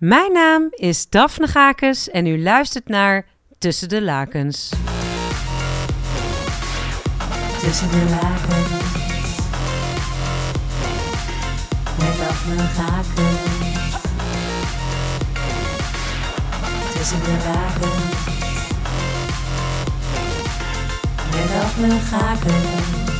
Mijn naam is Daphne Gakes en u luistert naar Tussen de Lakens. Tussen de lakens. Met Daphne Gakens. Tussen de lakens. Met Daphne Gakens.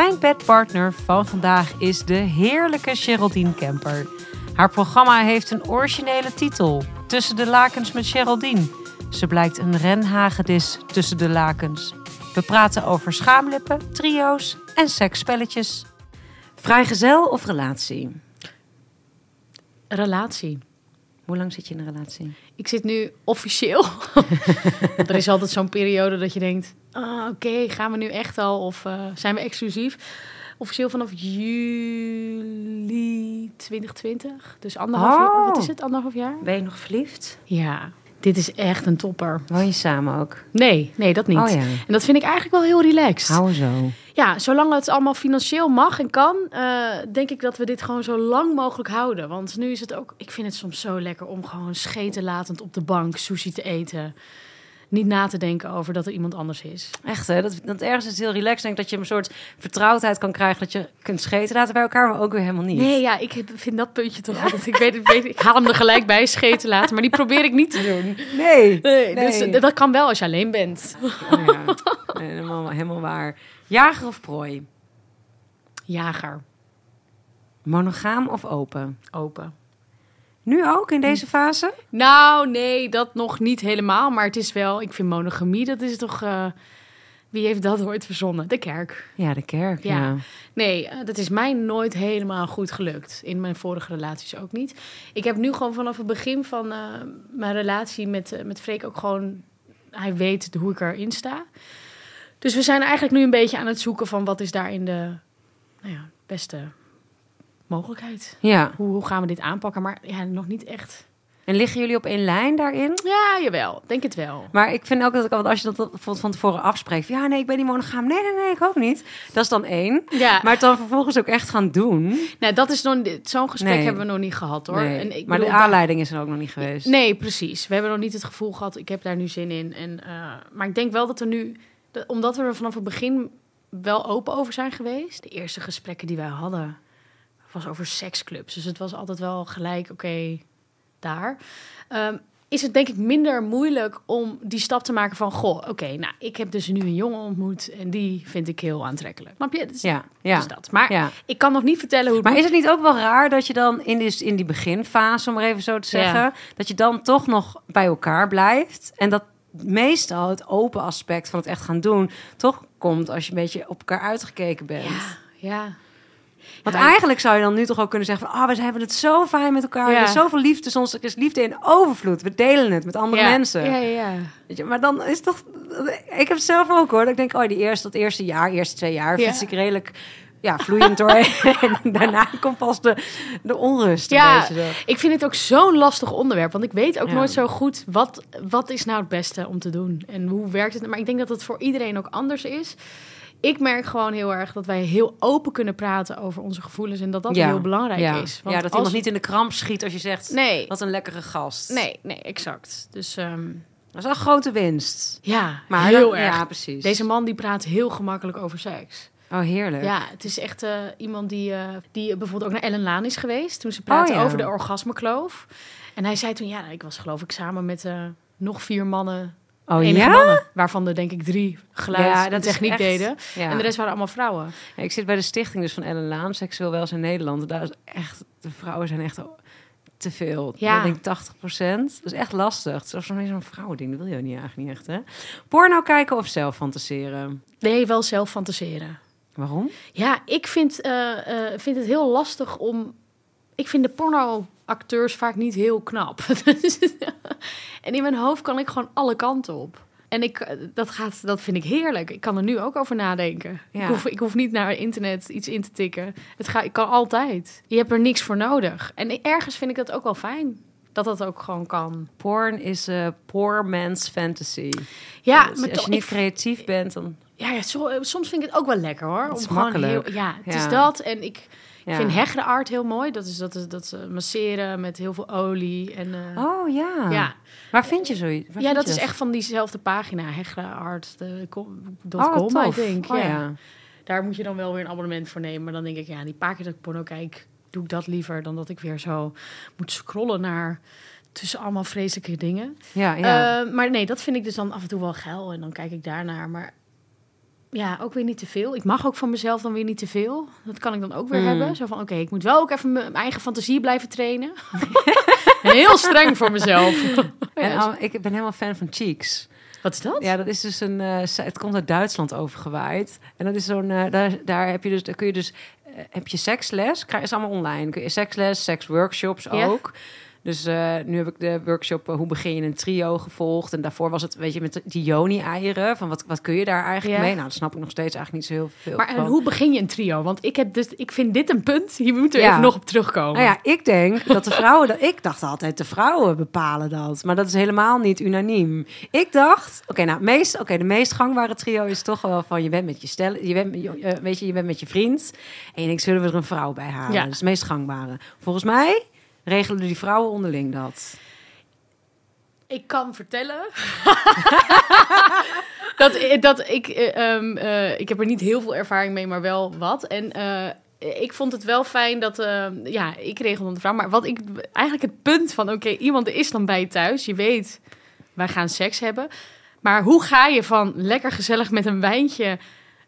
Mijn bedpartner van vandaag is de heerlijke Geraldine Kemper. Haar programma heeft een originele titel: Tussen de lakens met Geraldine. Ze blijkt een renhagedis tussen de lakens. We praten over schaamlippen, trio's en seksspelletjes. Vrijgezel of relatie? Relatie. Hoe lang zit je in een relatie? Ik zit nu officieel. er is altijd zo'n periode dat je denkt: ah, oké, gaan we nu echt al of eh, zijn we exclusief? Officieel vanaf juli 2020. Dus anderhalf Oh. jaar. Wat is het? Anderhalf jaar? Ben je nog verliefd? Ja, dit is echt een topper. Woon je samen ook? Nee, nee, dat niet. Oh ja. En dat vind ik eigenlijk wel heel relaxed. Hou zo. Ja, zolang het allemaal financieel mag en kan, eh, denk ik dat we dit gewoon zo lang mogelijk houden. Want nu is het ook, ik vind het soms zo lekker om gewoon schetenlatend op de bank sushi te eten. Niet na te denken over dat er iemand anders is. Echt hè? Dat, dat ergens is heel relaxed. Denk dat je een soort vertrouwdheid kan krijgen. Dat je kunt scheten laten bij elkaar, maar ook weer helemaal niet. Nee, ja, ik vind dat puntje toch altijd. Ik, weet, ik, weet, ik haal hem er gelijk bij, scheten laten, maar die probeer ik niet te doen. Nee. Nee, Nee. Dus, dat kan wel als je alleen bent. Oh ja. Nee, helemaal, helemaal waar. Jager of prooi? Jager, Monogaam of open? open. Nu ook in deze fase? Nou, nee, dat nog niet helemaal. Maar het is wel, ik vind monogamie, dat is toch... eh, wie heeft dat ooit verzonnen? De kerk. Ja, de kerk. Ja. Ja. Nee, eh, dat is mij nooit helemaal goed gelukt. In mijn vorige relaties ook niet. Ik heb nu gewoon vanaf het begin van eh, mijn relatie met, met Freek ook gewoon... Hij weet hoe ik erin sta. Dus we zijn eigenlijk nu een beetje aan het zoeken van wat is daarin de nou ja, beste mogelijkheid. ja. Hoe, hoe gaan we dit aanpakken? Maar ja, nog niet echt. En liggen jullie op één lijn daarin? Ja, jawel. Denk het wel. Maar ik vind ook dat ik, altijd- als je dat bijvoorbeeld van tevoren afspreekt. Ja, nee, ik ben niet monogaam. Nee, nee, nee, ik ook niet. Dat is dan één. Ja, Maar het dan vervolgens ook echt gaan doen. nou, dat is nog zo'n gesprek Nee. hebben we nog niet gehad hoor. Nee. En ik maar de aanleiding is er ook nog niet geweest. Nee, precies. We hebben nog niet het gevoel gehad, ik heb daar nu zin in. En, eh, maar ik denk wel dat er nu, dat- omdat we er vanaf het begin wel open over zijn geweest. De eerste gesprekken die wij hadden, was over seksclubs. Dus het was altijd wel gelijk, oké, daar. Ehm, is het denk ik minder moeilijk om die stap te maken van... goh, oké, nou, ik heb dus nu een jongen ontmoet... en die vind ik heel aantrekkelijk. Snap je? Dus, Ja, ja. dus dat. Maar ja. ik kan nog niet vertellen hoe het Maar moet. is het niet ook wel raar dat je dan in die, in die beginfase, om maar even zo te zeggen, Ja. dat je dan toch nog bij elkaar blijft en dat meestal het open aspect van het echt gaan doen toch komt als je een beetje op elkaar uitgekeken bent. Ja, ja. Want Ja, eigenlijk zou je dan nu toch ook kunnen zeggen van, ah, we hebben het zo fijn met elkaar, Ja. hebben zoveel liefde, soms is liefde in overvloed, we delen het met andere ja. mensen. Ja, ja, ja. Weet je, maar dan is toch, ik heb het zelf ook hoor, dat ik denk, oh, die eerste, dat eerste jaar, eerste twee jaar, Ja. fiets ik redelijk ja, vloeiend doorheen. en daarna komt pas de, de onrust. Ja, ik vind het ook zo'n lastig onderwerp. Want ik weet ook Ja. nooit zo goed wat, wat is nou het beste om te doen. En hoe werkt het. Maar ik denk dat het voor iedereen ook anders is. Ik merk gewoon heel erg dat wij heel open kunnen praten over onze gevoelens. En dat dat Ja, heel belangrijk ja. is. Want ja, dat als- iemand niet in de kramp schiet als je zegt, Nee, wat een lekkere gast. nee, nee, exact. Dus ehm, Dat is een grote winst. ja, Maar heel dan- erg. Ja, precies. Deze man die praat heel gemakkelijk over seks. Oh, heerlijk. Ja, het is echt eh, iemand die, eh, die bijvoorbeeld ook naar Ellen Laan is geweest. Toen ze praatte Oh, ja. over de orgasmekloof. En hij zei toen, ja, ik was geloof ik samen met eh, nog vier mannen. Oh enige ja? mannen. Waarvan er denk ik drie geluid Ja, dat techniek echt- deden. Ja. En de rest waren allemaal vrouwen. Ja, ik zit bij de stichting dus van Ellen Laan, Seksueel Welzijn Nederland. Daar is echt, de vrouwen zijn echt te veel. Ja. Ik denk 80 procent. Dat is echt lastig. Het is zo'n vrouwending. Dat wil je niet eigenlijk niet echt, hè? Porno kijken of zelf fantaseren? Nee, wel zelf fantaseren. Waarom? Ja, ik vind, eh, eh, vind het heel lastig om ik vind de pornoacteurs vaak niet heel knap. en in mijn hoofd kan ik gewoon alle kanten op. En ik, dat, gaat, dat vind ik heerlijk. Ik kan er nu ook over nadenken. Ja. Ik, hoef, ik hoef niet naar internet iets in te tikken. Het ga, ik kan altijd. Je hebt er niks voor nodig. En ergens vind ik dat ook wel fijn. Dat dat ook gewoon kan. Porn is een poor man's fantasy. Ja, Dus maar als je niet creatief bent, dan... Ja, ja soms vind ik het ook wel lekker hoor. Het is Om makkelijk. heel, ja, het Ja. is dat. En ik, Ja. ik vind heggeart heel mooi. Dat is dat, is, dat ze masseren met heel veel olie. En, eh, Oh ja. ja. Waar vind je zoiets? Waar ja, dat is echt van diezelfde pagina. Heggeart.com, Oh, I tof. think. Oh, ja. ja. Daar moet je dan wel weer een abonnement voor nemen. Maar dan denk ik, ja, die paar keer dat ik porno kijk... doe ik dat liever dan dat ik weer zo moet scrollen naar... tussen allemaal vreselijke dingen. Ja, ja. Eh, maar nee, dat vind ik dus dan af en toe wel geil. En dan kijk ik daarnaar. Maar ja, ook weer niet te veel. Ik mag ook van mezelf dan weer niet te veel. Dat kan ik dan ook weer Hmm. hebben. Zo van, oké, ik moet wel ook even mijn eigen fantasie blijven trainen. Heel streng voor mezelf. en al- ik ben helemaal fan van Cheeks. Wat is dat? Ja, dat is dus een. se- het komt uit Duitsland overgewaaid. En dat is zo'n. eh, daar, daar heb je dus. Daar kun je dus. eh, heb je seksles? Krijg is allemaal online. Kun je seksles, seksworkshops ook. Dus eh, nu heb ik de workshop eh, Hoe begin je een trio gevolgd. En daarvoor was het, weet je, met die Joni-eieren. Van wat, wat kun je daar eigenlijk Ja. mee? Nou, dat snap ik nog steeds eigenlijk niet zo heel veel Maar en hoe begin je een trio? Want ik, heb dus, ik vind dit een punt. Hier moeten we Ja. even nog op terugkomen. Nou ja, ik denk dat de vrouwen... Dat, ik dacht altijd, de vrouwen bepalen dat. Maar dat is helemaal niet unaniem. Ik dacht... Oké, nou, meest, oké, de meest gangbare trio is toch wel van... Je bent met je stel... Je bent, eh, weet je, je bent met je vriend. En je denkt, zullen we er een vrouw bij halen? Ja. Dat is het meest gangbare. Volgens mij regelen die vrouwen onderling dat. Ik kan vertellen dat, dat ik, eh, ehm, eh, ik heb er niet heel veel ervaring mee, maar wel wat. En eh, ik vond het wel fijn dat, ja, ik regelde de vrouw. Maar wat ik, eigenlijk het punt van, oké, iemand is dan bij je thuis. Je weet, wij gaan seks hebben. Maar hoe ga je van lekker gezellig met een wijntje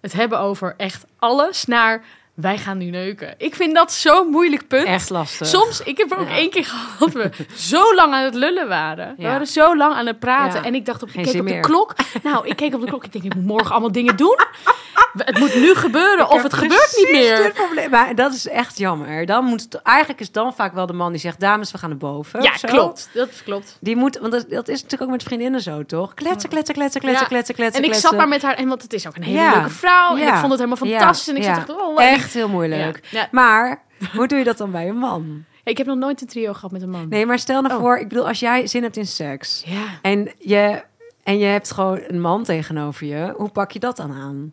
het hebben over echt alles naar wij gaan nu neuken? Ik vind dat zo'n moeilijk punt. Echt lastig. Soms, ik heb er ook Ja. één keer gehad dat we zo lang aan het lullen waren. We waren zo lang aan het praten. Ja. En ik dacht op, ik keek op de klok. Nou, ik keek op de klok. Ik denk, ik moet morgen allemaal dingen doen. Het moet nu gebeuren of het gebeurt niet meer. dit probleem. Maar dat is echt jammer. Dan moet het, eigenlijk is dan vaak wel de man die zegt... Dames, we gaan naar boven. Ja, klopt. Dat klopt. Die moet, want dat, dat is natuurlijk ook met vriendinnen zo, toch? Kletsen, kletsen, kletsen, kletsen, kletsen, kletsen. En ik kletsen. zat maar met haar, en want het is ook een hele leuke vrouw. En ik vond het helemaal fantastisch. En ik zat echt, oh, ik- Echt heel moeilijk. Ja. Maar hoe doe je dat dan bij een man? Ik heb nog nooit een trio gehad met een man. Nee, maar stel nou Oh. voor, ik bedoel, als jij zin hebt in seks Ja. en je, en je hebt gewoon een man tegenover je, hoe pak je dat dan aan?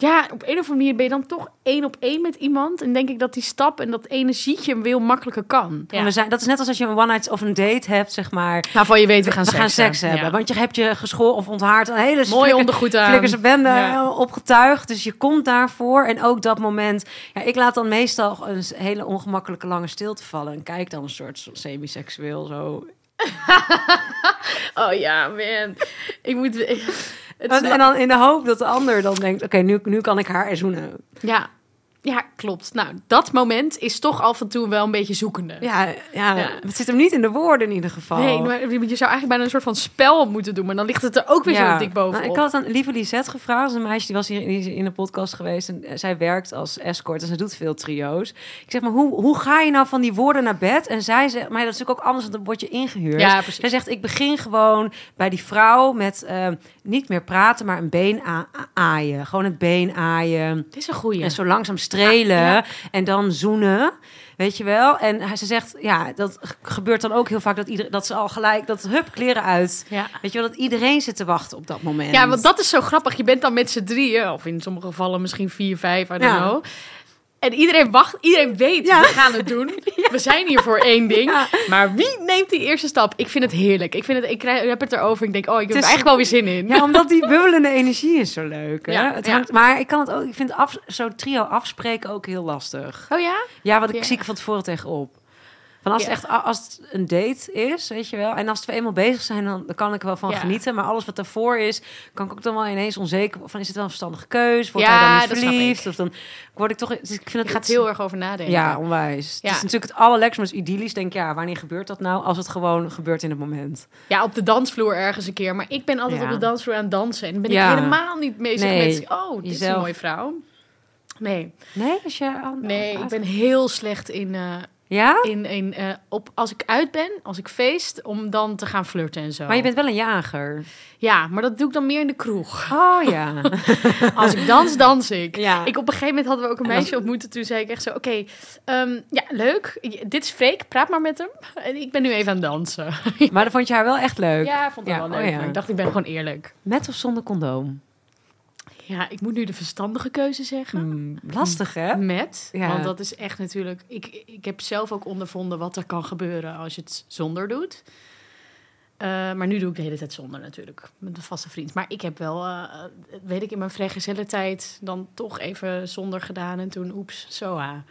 Ja, op een of andere manier ben je dan toch één op één met iemand. En denk ik dat die stap en dat energietje hem veel makkelijker kan. Want we zijn, dat is net als als je een one night of een date hebt, zeg maar. Waarvan je weet, we gaan we seks, gaan seks hebben. Ja. Want je hebt je geschoren of onthaard een hele Mooi flikker- ondergoed aan. flikkerse bende Ja. opgetuigd. Dus je komt daarvoor. En ook dat moment. Ja, ik laat dan meestal een hele ongemakkelijke lange stilte vallen. En kijk dan een soort semi-seksueel zo. Oh ja, man. Ik moet... Het En, en dan in de hoop dat de ander dan denkt: oké, nu, nu kan ik haar zoenen. Ja. Ja, klopt. Nou, dat moment is toch af en toe wel een beetje zoekende. Ja, ja, Ja. het zit hem niet in de woorden in ieder geval. Nee, maar je zou eigenlijk bijna een soort van spel moeten doen. Maar dan ligt het er ook weer zo dik bovenop. Nou, ik had aan lieve Lisette gevraagd. Een meisje die was hier in de podcast geweest. En eh, zij werkt als escort en ze doet veel trio's. Ik zeg maar, hoe, hoe ga je nou van die woorden naar bed? En zij zegt, maar dat is natuurlijk ook anders, dan word je ingehuurd. Ja, precies. Zij zegt, ik begin gewoon bij die vrouw met eh, niet meer praten, maar een been aaien. Gewoon het been aaien. Het is een goeie. En zo langzaam strelen Ja, en dan zoenen. Weet je wel? En ze zegt, ja, dat gebeurt dan ook heel vaak dat, ieder, dat ze al gelijk, dat hup, kleren uit. Ja. Weet je wel, dat iedereen zit te wachten op dat moment. Ja, want dat is zo grappig. Je bent dan met z'n drieën, of in sommige gevallen misschien vier, vijf, I don't Ja. know. En iedereen wacht, iedereen weet, Ja. we gaan het doen. We zijn hier voor één ding. Ja. Maar wie neemt die eerste stap? Ik vind het heerlijk. Ik, vind het, ik, krijg, ik heb het erover. Ik denk, oh, ik heb er eigenlijk wel weer zin in. Ja, omdat die bubbelende energie is zo leuk. Hè? Ja, het hangt, Maar ik kan het ook, ik vind af, zo'n trio afspreken ook heel lastig. Oh ja? Ja, wat ik zie ik van tevoren tegenop. Van als, Ja. het echt, als het een date is, weet je wel. En als we eenmaal bezig zijn, dan, dan kan ik er wel van Ja. genieten. Maar alles wat daarvoor is, kan ik ook dan wel ineens onzeker van... is het wel een verstandige keus? Wordt Ja, hij dan niet verliefd? Of dan word ik toch... Dus ik vind het gaat heel erg over nadenken. Ja, onwijs. Ja. Het is natuurlijk het allerlekkerste, maar idyllisch. Denk ja, wanneer gebeurt dat nou? Als het gewoon gebeurt in het moment. Ja, op de dansvloer ergens een keer. Maar ik ben altijd op de dansvloer aan het dansen. En ben Ja. ik helemaal niet bezig Nee. met... Oh, dit is een mooie vrouw. Nee, Nee, als je... nee, ik ben heel slecht in... eh, Ja? In, in, eh, op, als ik uit ben, als ik feest, om dan te gaan flirten en zo. Maar je bent wel een jager. Ja, maar dat doe ik dan meer in de kroeg. Oh ja. Als ik dans, dans ik. Ja. ik op een gegeven moment hadden we ook een En meisje ontmoet. en Toen zei ik echt zo, oké, ehm, ja, leuk. Dit is Freek, praat maar met hem. En ik ben nu even aan het dansen. maar dan vond je haar wel echt leuk. Ja, ik vond Ja, wel oh leuk. ja. ik dacht, ik ben gewoon eerlijk. Met of zonder condoom? Ja, ik moet nu de verstandige keuze zeggen. Hmm, lastig hè? Met, Ja. want dat is echt natuurlijk... Ik, ik heb zelf ook ondervonden wat er kan gebeuren als je het zonder doet. Eh, maar nu doe ik de hele tijd zonder natuurlijk, met een vaste vriend. Maar ik heb wel, eh, weet ik, in mijn vrijgezelle tijd dan toch even zonder gedaan. En toen, oeps, soa.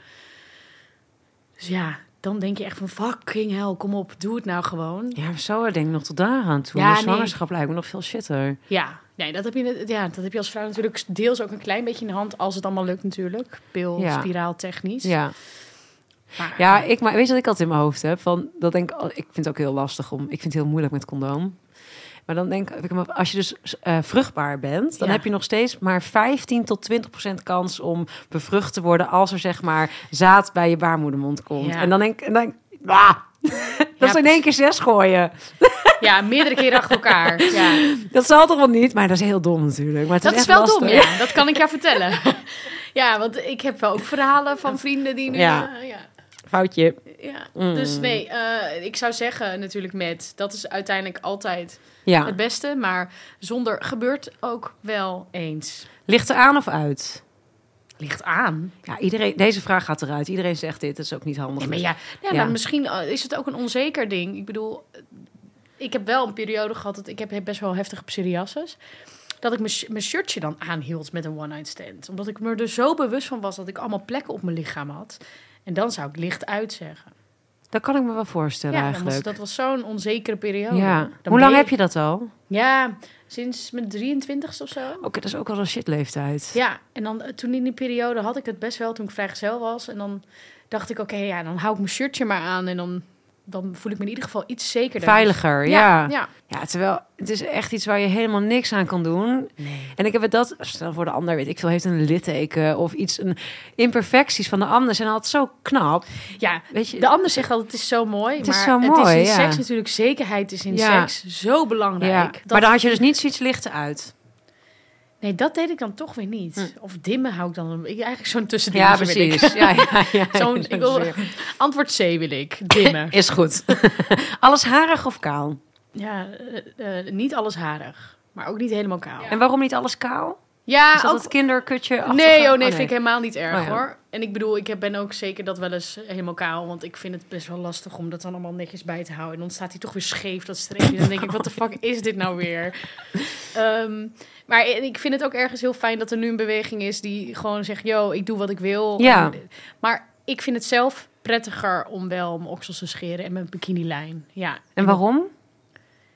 Dus ja, dan denk je echt van fucking hell, kom op, doe het nou gewoon. Ja, zo denk ik nog tot daar aan toe. Ja, nee. zwangerschap lijkt me nog veel shitter. Ja, nee, dat heb, je, ja, dat heb je als vrouw natuurlijk deels ook een klein beetje in de hand. Als het allemaal lukt natuurlijk, pil, Ja. spiraal, technisch. Ja. Maar, Ja, ik, maar weet je wat ik altijd in mijn hoofd heb? Van, dat denk, ik- ik vind het ook heel lastig om. Ik vind het heel moeilijk met condoom. Maar dan denk ik, als je dus eh, vruchtbaar bent, dan Ja. heb je nog steeds maar 15 tot 20 procent kans om bevrucht te worden als er zeg maar zaad bij je baarmoedermond komt. Ja. En dan denk ik, dan denk ah, dat is in één keer zes gooien. Ja, meerdere keren achter elkaar. Ja. Dat zal toch wel niet, maar dat is heel dom natuurlijk. Maar het Dat is, wel dom, lastig. ja. Dat kan ik jou vertellen. Ja, want ik heb wel ook verhalen van vrienden die nu... Ja. eh, ja. Foutje. ja. Mm. Dus nee, eh, ik zou zeggen natuurlijk met... Dat is uiteindelijk altijd Ja. het beste. Maar zonder gebeurt ook wel eens. Ligt er aan of uit? Ligt aan. Ja, iedereen, deze vraag gaat eruit. Iedereen zegt dit, dat is ook niet handig. Nee, maar ja, ja, misschien eh, is het ook een onzeker ding. Ik bedoel, ik heb wel een periode gehad... dat ik heb best wel heftige psoriasis... dat ik mijn sh- mijn shirtje dan aanhield met een one-night stand. Omdat ik me er zo bewust van was... dat ik allemaal plekken op mijn lichaam had. En dan zou ik licht uit zeggen. Dat kan ik me wel voorstellen Ja, was, eigenlijk. dat was zo'n onzekere periode. ja. Hoe lang heb je dat al? Oké, Ja, sinds mijn 23ste of zo. dat is ook wel een shitleeftijd. Ja, en dan eh, toen in die periode had ik het best wel toen ik vrijgezel was. En dan dacht ik, oké, ja, dan hou ik mijn shirtje maar aan. En dan, dan voel ik me in ieder geval iets zekerder. Veiliger, ja. Ja, ja. ja. terwijl het is echt iets waar je helemaal niks aan kan doen. Nee. En ik heb het dat, stel voor de ander, weet ik veel, heeft een litteken of iets, een imperfecties van de ander zijn altijd zo knap. Ja, Weet je, de ander zegt altijd, het is zo mooi. Het is maar zo het mooi, is in ja. seks natuurlijk, zekerheid is in Ja. seks zo belangrijk. ja. Dat- Maar dan had je dus niet zoiets lichten uit. Nee, dat deed ik dan toch weer niet. Hm. Of dimmen hou ik dan. Ik, eigenlijk zo'n tussen Ja, precies. Ja, ja, ja. Zo'n, ik wil, antwoord C wil ik. Dimmen. Is goed. Alles harig of kaal? ja, eh, eh, niet alles harig. Maar ook niet helemaal kaal. En waarom niet alles kaal? Ja, Is dat ook... het kinderkutje? Nee, oh nee, vind ik helemaal niet erg Oh, ja. hoor. En ik bedoel, ik heb- ben ook zeker dat wel eens helemaal kaal. Want ik vind het best wel lastig om dat dan allemaal netjes bij te houden. En dan staat hij toch weer scheef, dat streepje. Dan denk ik, wat de fuck is dit nou weer? Ehm, maar ik vind het ook ergens heel fijn dat er nu een beweging is die gewoon zegt... Yo, ik doe wat ik wil. Ja. En- maar ik vind het zelf prettiger om wel mijn oksels te scheren en mijn bikinilijn. Ja. En waarom?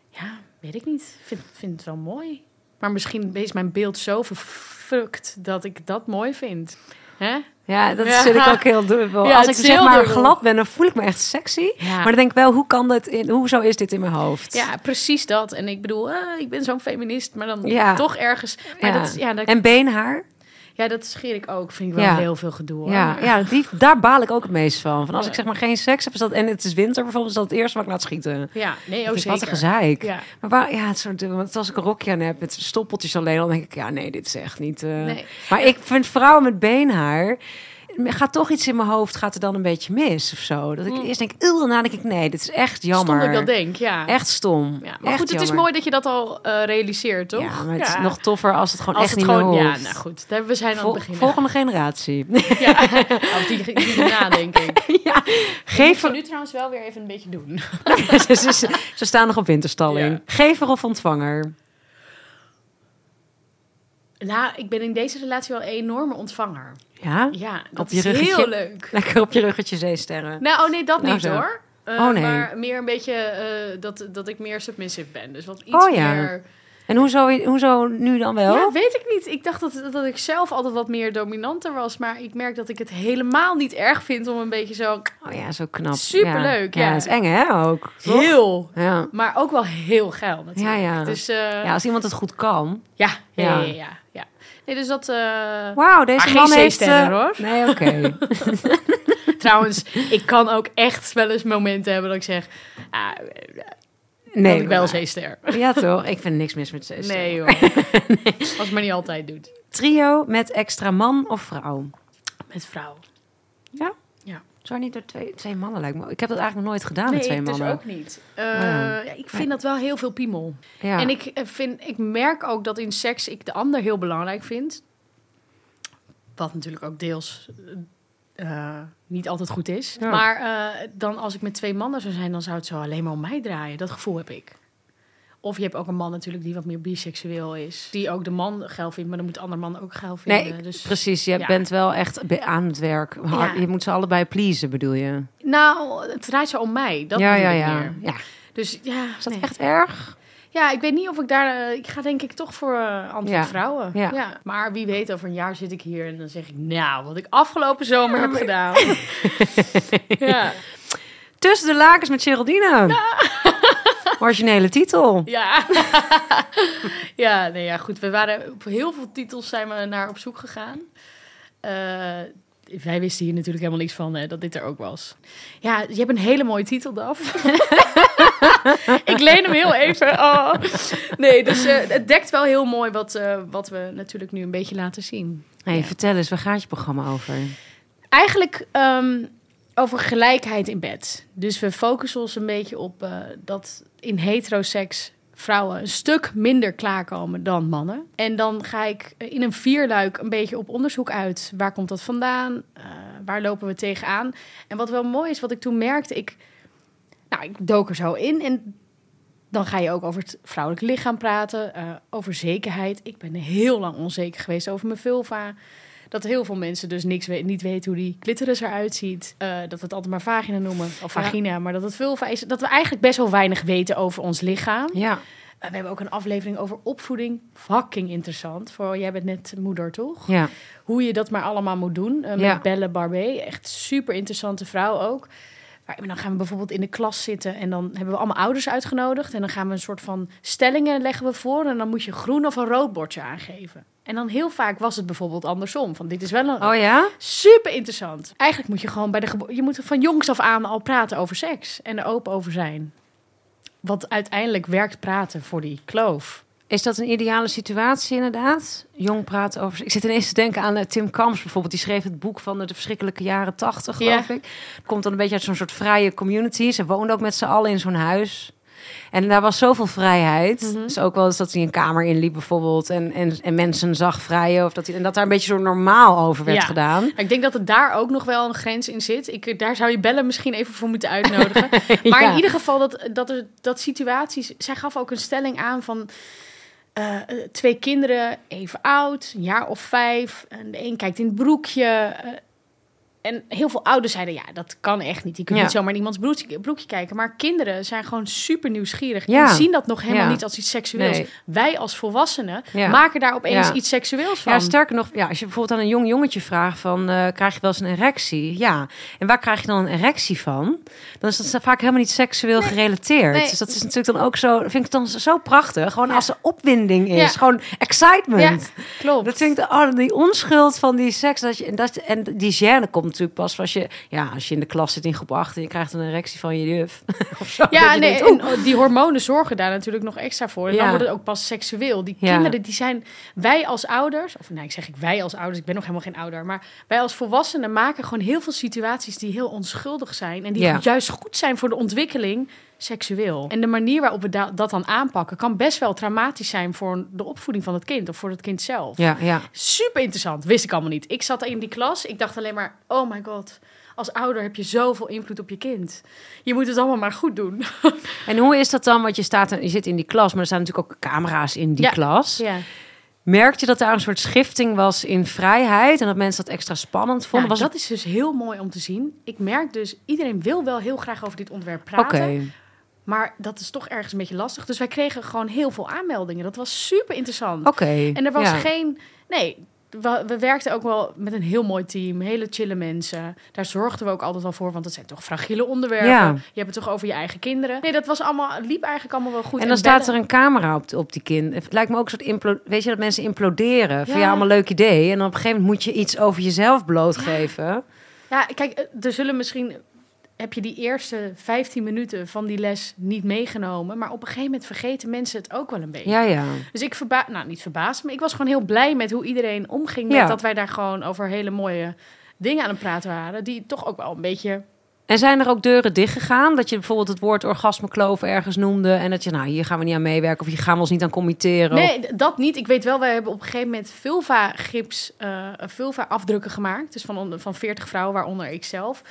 Ja, weet ik niet. Ik vind, vind het wel mooi. Maar misschien is mijn beeld zo verfukt dat ik dat mooi vind. Hè? Ja, dat Ja. zit ik ook heel dubbel. Ja, Als ik zeg maar dubbel. glad ben, dan voel ik me echt sexy. Ja. Maar dan denk ik wel, hoe kan dat in, hoezo is dit in mijn hoofd? Ja, precies dat. En ik bedoel, eh, ik ben zo'n feminist, maar dan Ja. toch ergens. Maar. Dat, ja, dat, En beenhaar? Ja, dat scheer ik ook. Vind ik wel Ja. heel veel gedoe. Hoor. Ja, ja die, daar baal ik ook het meest van. van als ik zeg maar geen seks heb, is dat, en het is winter bijvoorbeeld, is dat het eerste wat ik laat schieten. Ja, nee, Ik oh zeker. wat een gezeik. Ja, Maar waar, ja, het dubbel. Want als ik een rokje aan heb met stoppeltjes alleen, dan denk ik, ja, nee, dit is echt niet. eh. nee. Maar ik vind vrouwen met beenhaar. Gaat toch iets in mijn hoofd, gaat er dan een beetje mis of zo? Dat ik Mm. eerst denk, "Ugh", daarna denk ik, nee, dit is echt jammer. Stom dat ik dat denk, ja. Echt stom. ja. Maar Echt goed, het is mooi dat je dat al eh, realiseert, toch? Ja, maar het is nog toffer als het gewoon Als echt het niet gewoon, ja, nou goed, daar, we zijn aan Vol- het begin. volgende generatie. Ja, oh, die, die denk ik. ja, Geef geef nu trouwens wel weer even een beetje doen. ze, ze- ze staan nog op winterstalling. Gever of ontvanger? Nou, ik ben in deze relatie wel een enorme ontvanger. Ja? Ja, dat is ruggetje? heel leuk. Lekker op je ruggetje zeesterren. Nou, oh nee, dat Nou niet zo. hoor. Eh, Oh, nee. Maar meer een beetje eh, dat, dat ik meer submissive ben. Dus wat iets Oh, ja. meer... En hoezo, hoezo nu dan wel? Ja, weet ik niet. Ik dacht dat, dat ik zelf altijd wat meer dominanter was. Maar ik merk dat ik het helemaal niet erg vind om een beetje zo... Oh ja, zo knap. Superleuk, ja. Ja, het is eng hè ook. toch? Heel... Ja. Maar ook wel heel geil natuurlijk. Ja, ja. Dus eh, ja, ja, als iemand het goed kan. ja, ja, Ja. ja, ja, ja. Nee, dus dat... eh, Wauw, deze Maar man geen heeft... C-sterren, eh, hoor. Nee, oké. Trouwens, ik kan ook echt wel eens momenten hebben dat ik zeg... Ah, Nee, dat ik wel zeester. Ja, toch? Ik vind niks mis met zes. Nee joh. Als het maar niet altijd doet. Trio met extra man of vrouw? Met vrouw. Ja? Zou niet door twee, twee mannen lijkt me. Ik heb dat eigenlijk nog nooit gedaan nee, met twee dus mannen. ook niet. Eh, ja. ik vind dat wel heel veel piemel. Ja. En ik, eh, vind, ik merk ook dat in seks ik de ander heel belangrijk vind. Wat natuurlijk ook deels eh, niet altijd goed is. Maar dan als ik met twee mannen zou zijn, dan zou het zo alleen maar om mij draaien. Dat gevoel heb ik. Of je hebt ook een man natuurlijk die wat meer biseksueel is. Die ook de man geil vindt, maar dan moet de andere man ook geil vinden. Nee, dus, precies. Je ja. bent wel echt aan het werk. Ja. Je moet ze allebei pleasen, bedoel je? Nou, het draait zo om mij. Dat ja, ja, ik ja. meer. ja. Dus ja, Is dat nee. echt erg? Ja, ik weet niet of ik daar... eh, ik ga denk ik toch voor eh Ja. vrouwen. Ja. Maar wie weet, over een jaar zit ik hier en dan zeg ik... Nou, wat ik afgelopen zomer heb gedaan. ja. Tussen de lakens met Geraldine. Originele titel. Ja. ja, nee, ja, goed. We waren op heel veel titels zijn we naar op zoek gegaan. Eh, wij wisten hier natuurlijk helemaal niks van, hè, dat dit er ook was. Ja, je hebt een hele mooie titel, Daf. ik leen hem heel even. Oh. Nee, dus eh, het dekt wel heel mooi wat, eh, wat we natuurlijk nu een beetje laten zien. Hey, Ja. Vertel eens, waar gaat je programma over? Eigenlijk ehm, over gelijkheid in bed. Dus we focussen ons een beetje op dat in heteroseks vrouwen een stuk minder klaarkomen dan mannen. En dan ga ik in een vierluik een beetje op onderzoek uit. Waar komt dat vandaan? Eh, waar lopen we tegenaan? En wat wel mooi is, wat ik toen merkte, ik, nou, ik dook er zo in en dan ga je ook over het vrouwelijk lichaam praten, eh, over zekerheid. Ik ben heel lang onzeker geweest over mijn vulva. Dat heel veel mensen dus niks we- niet weten hoe die clitoris eruit ziet. Eh, dat we het altijd maar vagina noemen. Of Ja. vagina, maar dat het vulva is. Dat we eigenlijk best wel weinig weten over ons lichaam. Ja, Eh, we hebben ook een aflevering over opvoeding. Fucking interessant. Voor, jij bent net moeder, toch? ja. Hoe je dat maar allemaal moet doen. Eh, met Ja. Belle Barbé. Echt super interessante vrouw ook. Maar dan gaan we bijvoorbeeld in de klas zitten en dan hebben we allemaal ouders uitgenodigd. En dan gaan we een soort van stellingen leggen we voor. En dan moet je groen of een rood bordje aangeven. En dan heel vaak was het bijvoorbeeld andersom. Van dit is wel een Oh ja? super interessant. Eigenlijk moet je gewoon bij de je moet van jongs af aan al praten over seks en er open over zijn. Wat uiteindelijk werkt praten voor die kloof. Is dat een ideale situatie inderdaad? Jong praten over... Ik zit ineens te denken aan eh, Tim Kamps bijvoorbeeld. Die schreef het boek van de, de verschrikkelijke jaren tachtig, geloof ik. Komt dan een beetje uit zo'n soort vrije community. Ze woonden ook met z'n allen in zo'n huis. En daar was zoveel vrijheid. Mhm. Dus ook wel eens dat hij een kamer inliep bijvoorbeeld. En, en, en mensen zag vrijen. Of dat, hij, en dat daar een beetje zo normaal over werd Ja. gedaan. Ik denk dat het daar ook nog wel een grens in zit. Ik, daar zou je bellen misschien even voor moeten uitnodigen. Maar in ieder geval dat, dat, er, dat situaties... Zij gaf ook een stelling aan van... eh, eh, twee kinderen, even oud, een jaar of vijf. En de een kijkt in het broekje. eh, en heel veel ouders zeiden, ja, dat kan echt niet. Je kunt Ja. niet zomaar in iemands broekje, broekje kijken. Maar kinderen zijn gewoon super nieuwsgierig. Ja. En zien dat nog helemaal Ja. niet als iets seksueels. Nee. Wij als volwassenen maken daar opeens iets seksueels van. Ja, sterker nog, ja, als je bijvoorbeeld aan een jong jongetje vraagt van, eh, krijg je wel eens een erectie? Ja. En waar krijg je dan een erectie van? Dan is dat vaak helemaal niet seksueel gerelateerd. Nee. Dus dat is natuurlijk dan ook zo, vind ik dan zo prachtig. Gewoon als er opwinding is, gewoon excitement. Klopt. Dat vind ik, de, oh, die onschuld van die seks. Dat je, en, dat, en die gêne komt natuurlijk pas als je, ja, als je in de klas zit in groep 8 en je krijgt een erectie van je juf. zo, Ja, nee, denkt, en die hormonen zorgen daar natuurlijk nog extra voor. En Ja. dan wordt het ook pas seksueel. Die Ja. kinderen, die zijn... Wij als ouders... Of nee, ik zeg ik wij als ouders. Ik ben nog helemaal geen ouder. Maar wij als volwassenen maken gewoon heel veel situaties... die heel onschuldig zijn. En die Ja. juist goed zijn voor de ontwikkeling seksueel. En de manier waarop we da- dat dan aanpakken... kan best wel traumatisch zijn voor de opvoeding van het kind. Of voor het kind zelf. Ja, ja. Super interessant. Wist ik allemaal niet. Ik zat in die klas. Ik dacht alleen maar... Oh my god... Als ouder heb je zoveel invloed op je kind. Je moet het allemaal maar goed doen. En hoe is dat dan? Want je, staat, je zit in die klas, maar er staan natuurlijk ook camera's in die Ja. klas. Ja. Merkte je dat daar een soort schifting was in vrijheid en dat mensen dat extra spannend vonden? Nou, was dat is dus heel mooi om te zien. Ik merk dus, iedereen wil wel heel graag over dit onderwerp het... Oké, praten. Maar dat is toch ergens een beetje lastig. Dus wij kregen gewoon heel veel aanmeldingen. Dat was super interessant. oké. En er was ja. geen... Nee, we, we werkten ook wel met een heel mooi team. Hele chille mensen. Daar zorgden we ook altijd wel voor. Want het zijn toch fragiele onderwerpen. Ja. Je hebt het toch over je eigen kinderen. Nee, dat was allemaal, liep eigenlijk allemaal wel goed. En dan staat er een camera op, op die kind. Het lijkt me ook een soort implo Weet je dat mensen imploderen? Van Ja. ja, allemaal leuk idee. En dan op een gegeven moment moet je iets over jezelf blootgeven. Ja, kijk, eh, er zullen misschien... Heb je die eerste 15 minuten van die les niet meegenomen. Maar op een gegeven moment vergeten mensen het ook wel een beetje. Ja, ja. Dus ik verba nou niet verbaasd, maar ik was gewoon heel blij met hoe iedereen omging. Met Ja. dat wij daar gewoon over hele mooie dingen aan het praten waren. Die toch ook wel een beetje. En zijn er ook deuren dichtgegaan? Dat je bijvoorbeeld het woord orgasmekloof ergens noemde... en dat je, nou, hier gaan we niet aan meewerken... of hier gaan we ons niet aan committeren. Nee, dat niet. Ik weet wel, wij hebben op een gegeven moment vulva-gips, eh vulva-afdrukken gemaakt. Dus van, van 40 vrouwen, waaronder ik zelf.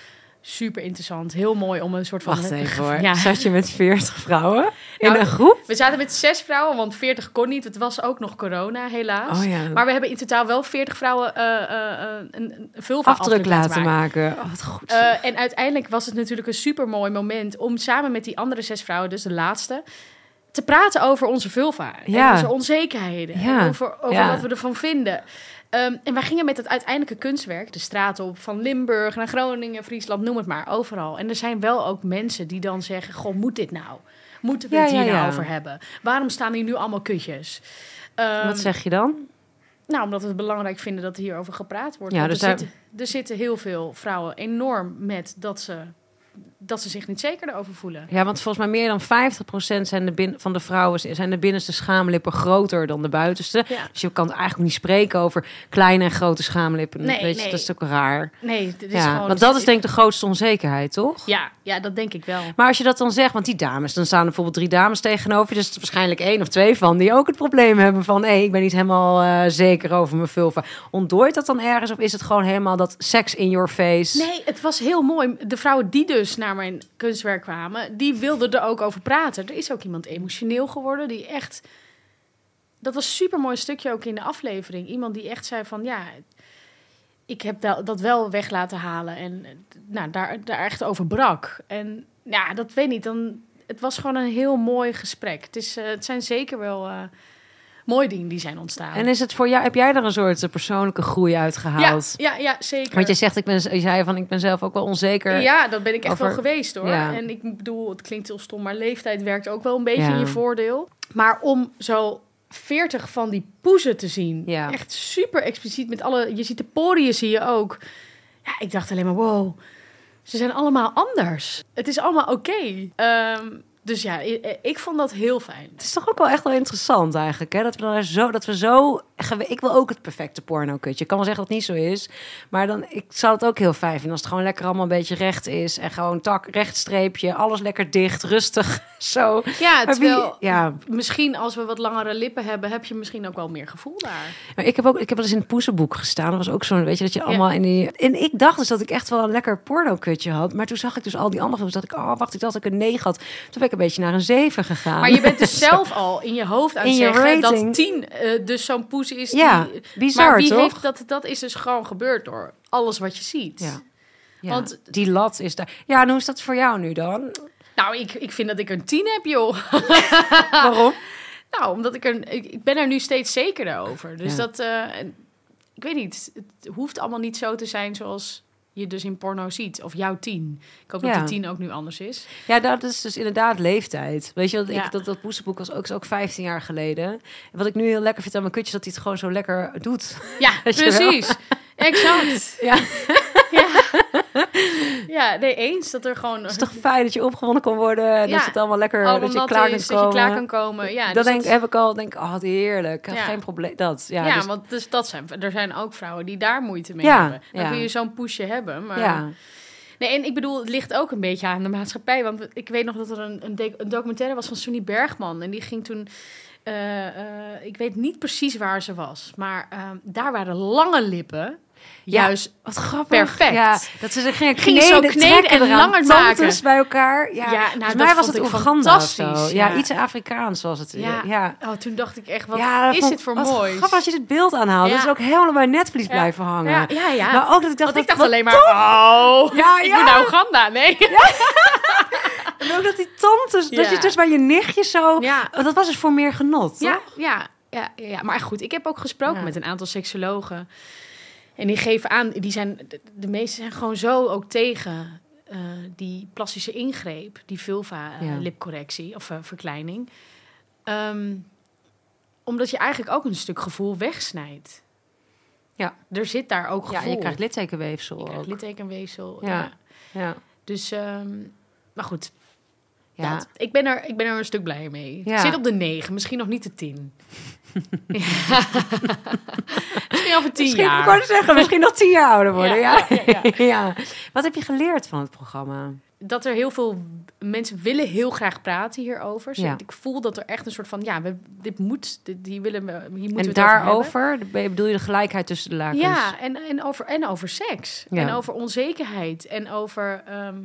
Super interessant. Heel mooi om een soort van. Wacht even hoor. Ja. Zat je met 40 vrouwen in Nou, een groep? We zaten met zes vrouwen, want 40 kon niet. Het was ook nog corona, helaas. Oh ja. Maar we hebben in totaal wel 40 vrouwen eh, eh, eh, een, een vulva-afdruk afdruk laten maken. Oh, wat goed. En uiteindelijk was het natuurlijk een super mooi moment om samen met die andere zes vrouwen, dus de laatste, te praten over onze vulva. Ja. En onze onzekerheden. Ja. En over over Ja. wat we ervan vinden. Ehm, en wij gingen met het uiteindelijke kunstwerk de straat op, van Limburg naar Groningen, Friesland, noem het maar, overal. En er zijn wel ook mensen die dan zeggen: Goh, moet dit nou? Moeten we Ja, het hier ja, nou over hebben? Waarom staan hier nu allemaal kutjes? Ehm, wat zeg je dan? nou, omdat we het belangrijk vinden dat er hierover gepraat wordt. Ja, dus er, daar- zitten, er zitten heel veel vrouwen enorm met dat ze, dat ze zich niet zeker erover voelen. Ja, want volgens mij meer dan 50% zijn de bin- van de vrouwen zijn de binnenste schaamlippen groter dan de buitenste. Ja. Dus je kan eigenlijk niet spreken over kleine en grote schaamlippen. Nee, Weet je, nee. dat is ook raar. Nee, dit is ja, gewoon... want dat is denk ik de grootste onzekerheid, toch? Ja, ja, dat denk ik wel. Maar als je dat dan zegt, want die dames, dan staan er bijvoorbeeld drie dames tegenover. je, Dus er is waarschijnlijk één of twee van die ook het probleem hebben van... hé, ik ben niet helemaal eh, zeker over mijn vulva. Ontdooit dat dan ergens of is het gewoon helemaal dat sex in your face? Nee, het was heel mooi. De vrouwen die dus naar mijn kunstwerk kwamen, die wilden er ook over praten. Er is ook iemand emotioneel geworden die echt... Dat was een super mooi stukje ook in de aflevering. Iemand die echt zei van ja, ik heb dat wel weg laten halen en nou, daar, daar echt over brak. En ja, dat weet niet. Dan, het was gewoon een heel mooi gesprek. Het, is, eh, het zijn zeker wel eh, mooie dingen die zijn ontstaan. En is het voor jou, heb jij er een soort eh, persoonlijke groei uit ja, gehaald? ja, ja, zeker. Want je zegt, ik ben, je zei van, ik ben zelf ook wel onzeker. Ja, dat ben ik echt over- wel geweest hoor. Ja. En ik bedoel, het klinkt heel stom, maar leeftijd werkt ook wel een beetje Ja. in je voordeel. Maar om zo 40 van die poezen te zien, Ja. echt super expliciet met alle, je ziet de poriën zie je ook. Ja, ik dacht alleen maar wow, ze zijn allemaal anders. Het is allemaal oké. Ehm, dus ja, ik, ik vond dat heel fijn. Het is toch ook wel echt wel interessant eigenlijk, hè? Dat we dan zo, dat we zo, ik wil ook het perfecte porno kutje. Ik kan wel zeggen dat het niet zo is, maar dan, ik zou het ook heel fijn vinden als het gewoon lekker allemaal een beetje recht is en gewoon tak, rechtstreepje, alles lekker dicht, rustig, zo. Ja, Maar wie- terwijl ja, misschien als we wat langere lippen hebben, heb je misschien ook wel meer gevoel daar. maar ik heb ook, ik heb wel eens in het poezenboek gestaan. Dat was ook zo'n, weet je, dat je allemaal in die. En ik dacht dus dat ik echt wel een lekker porno kutje had, maar toen zag ik dus al die andere films, dat ik, oh wacht, ik dacht dat ik een 9 had. Toen ben ik een beetje naar een 7 gegaan. Maar je bent dus zelf al in je hoofd aan het zeggen dat 10 eh, dus zo'n poes is. Ja, die, bizar, maar wie toch? heeft dat? Dat is dus gewoon gebeurd door alles wat je ziet. Ja. Ja, Want- die lat is daar. Ja, en hoe is dat voor jou nu dan? Nou, ik, ik vind dat ik een 10 heb, joh. Waarom? nou, omdat ik er. Ik, ik ben er nu steeds zekerder over. Dus Ja. dat. en ik weet niet. Het hoeft allemaal niet zo te zijn zoals je dus in porno ziet. Of jouw 10. Ik hoop Ja. dat die 10 ook nu anders is. Ja, dat is dus inderdaad leeftijd. Weet je, wat Ja. ik, dat, dat poesenboek was ook, is ook 15 jaar geleden. En wat ik nu heel lekker vind aan mijn kutje, is dat hij het gewoon zo lekker doet. Ja, precies. Exact. Ja. Ja. nee, eens dat er gewoon. Het is toch fijn dat je opgewonden kan worden. En Ja. dat het allemaal lekker, allemaal dat je klaar is, kunt dat je komen. klaar kan komen. Ja, dat dus denk, dat- heb ik al, denk ik, oh, heerlijk. Ja. Geen probleem. Dat, ja. Ja, dus- want dus dat zijn, er zijn ook vrouwen die daar moeite mee hebben. Dan ja. kun je zo'n pushje hebben. Maar... ja. Nee, en ik bedoel, het ligt ook een beetje aan de maatschappij. Want ik weet nog dat er een, een, een documentaire was van Sunny Bergman. En die ging toen... eh, eh, ik weet niet precies waar ze was. Maar eh, daar waren lange lippen. Ja, Juist Wat grappig. Perfect. Ja, dat ze zich gingen kneden, zo kneden en eraan, langer maken. bij elkaar. Ja, Ja, nou, volgens dat mij was het Oeganda Ja, ja. iets Afrikaans was het. Ja. ja. Oh, toen dacht ik echt, wat Ja, dat is vond- dit voor mooi? Grappig als je dit beeld aanhaalt. Ja. Dat is ook helemaal bij Netflix Ja. blijven hangen. Ja, ja, ja. Maar ook dat ik dacht, Want ik dat, dacht alleen maar, oh, Ja, ik ja. ben naar Oeganda. Nee. En ook dat die tantes, dat Ja. je dus bij je nichtje zo... Ja. Dat was dus voor meer genot, Ja, toch? ja, ja, ja, maar goed, ik heb ook gesproken Ja. met een aantal seksologen. En die geven aan, die zijn, de, de meesten zijn gewoon zo ook tegen eh, die plastische ingreep, die Ja. vulva-lipcorrectie of eh, verkleining. Ehm, omdat je eigenlijk ook een stuk gevoel wegsnijdt. Ja. Er zit daar ook Ja, gevoel. en je krijgt littekenweefsel Je krijgt ook. littekenweefsel. Ja. Ja. Ja. Dus, ehm, maar goed. Ja. dat. Ik, ben er, ik ben er een stuk blijer mee. Ja. Ik zit op de 9, misschien nog niet de 10. Ja. misschien over 10 Misschien, jaar. ik zeggen, misschien nog tien jaar ouder worden. Ja, Ja. Wat heb je geleerd van het programma? dat er heel veel mensen willen heel graag praten hierover. Dus. Ik voel dat er echt een soort van, ja, we, dit moet, dit, die willen we, hier moeten we en hebben. daarover bedoel je de gelijkheid tussen de lakens? Ja, en, en, over, en over seks. En over onzekerheid. En over, ehm,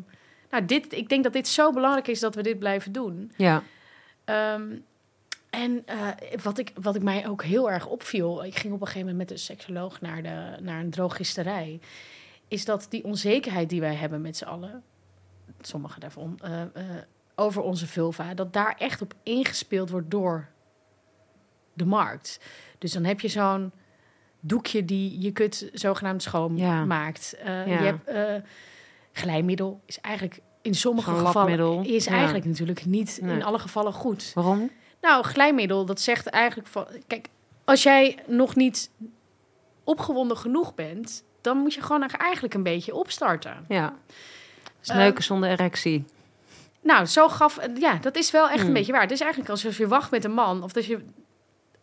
nou, dit, ik denk dat dit zo belangrijk is dat we dit blijven doen. Ja. Ehm, en eh, wat, ik, wat ik mij ook heel erg opviel, ik ging op een gegeven moment met een seksoloog naar, de, naar een drogisterij, is dat die onzekerheid die wij hebben met z'n allen, sommige daarvan, eh, eh, over onze vulva, dat daar echt op ingespeeld wordt door de markt. Dus dan heb je zo'n doekje die je kut zogenaamd schoon Ja. maakt. Ja. Je hebt glijmiddel, is eigenlijk in sommige gevallen is Ja. eigenlijk natuurlijk niet Nee. in alle gevallen goed. Waarom? Nou, glijmiddel, dat zegt eigenlijk van... Kijk, als jij nog niet opgewonden genoeg bent... dan moet je gewoon eigenlijk een beetje opstarten. Ja. Sneuken zonder erectie. Nou, zo gaf... Ja, dat is wel echt Hmm. een beetje waar. Het is eigenlijk alsof je wacht met een man... of dat je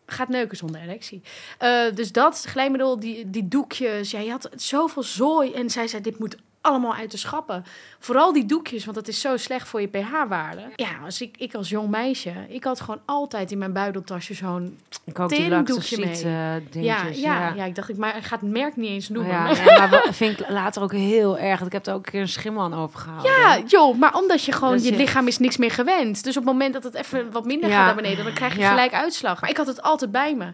gaat neuken zonder erectie. Eh, dus dat, glijmiddel, die, die doekjes... Ja, je had zoveel zooi. En zij zei, dit moet allemaal uit de schappen. Vooral die doekjes, want dat is zo slecht voor je pH-waarde. Ja, als ik, ik als jong meisje... ik had gewoon altijd in mijn buideltasje zo'n teringdoekje mee. eh, Ja, dingetjes. ja, ja. ik dacht, ik maar, ik ga het merk niet eens noemen. Ja, Ja, ja, maar vind ik later ook heel erg. Ik heb er ook een keer een schimmel aan overgehouden. joh, maar omdat je gewoon, je lichaam is niks meer gewend. Dus op het moment dat het even wat minder Ja. gaat naar beneden, dan krijg je Ja. gelijk uitslag. Maar ik had het altijd bij me.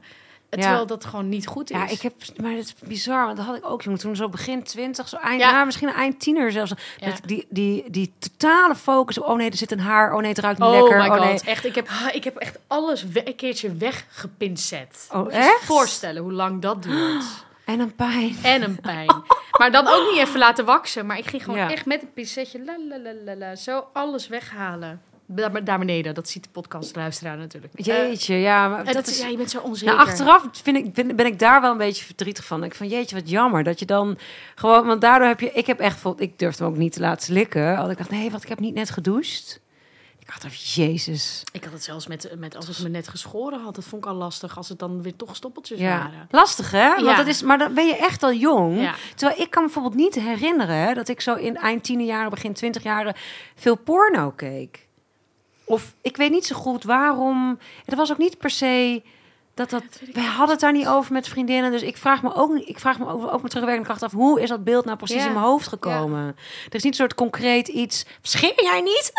Terwijl dat gewoon niet goed is. Ja, ik heb, maar het is bizar, want dat had ik ook, jongen, toen zo begin twintig, zo eind, Ja. misschien eind tiener zelfs. Dat die, die, die totale focus op, oh nee, er zit een haar, oh nee, het ruikt niet Oh lekker. my god, oh nee. echt. Ik heb, ik heb echt alles we- een keertje weggepincet. Oh, Moet echt? je voorstellen hoe lang dat duurt. En een pijn. En een pijn. Maar dan ook niet even laten waksen. Maar ik ging gewoon Ja. echt met een pincetje la, la, la, la, la, zo alles weghalen. Daar, daar beneden, dat ziet de podcastluisteraar natuurlijk. Eh, Jeetje, ja, maar dat dat is... ja, je bent zo onzeker. Nou, achteraf vind ik, ben, ben ik daar wel een beetje verdrietig van. Ik van, jeetje, wat jammer dat je dan gewoon... Want daardoor heb je... Ik heb echt... Ik durfde hem ook niet te laten slikken. Want ik dacht, nee, wat, ik heb niet net gedoucht. Ik dacht, even, jezus. Ik had het zelfs met, met als ik me net geschoren had. Dat vond ik al lastig als het dan weer toch stoppeltjes Ja. waren. Lastig, hè? Want Ja. dat is, maar dan ben je echt al jong. Ja. Terwijl ik kan me bijvoorbeeld niet herinneren... dat ik zo in eind tien jaren, begin twintig jaren... veel porno keek. Of ik weet niet zo goed waarom... Het was ook niet per se... Dat dat, ik wij hadden het daar niet over met vriendinnen. Dus ik vraag me ook, ik vraag me ook, ook met terugwerkende kracht af... hoe is dat beeld nou precies Ja. in mijn hoofd gekomen? Er is niet een soort concreet iets... Scheer jij niet?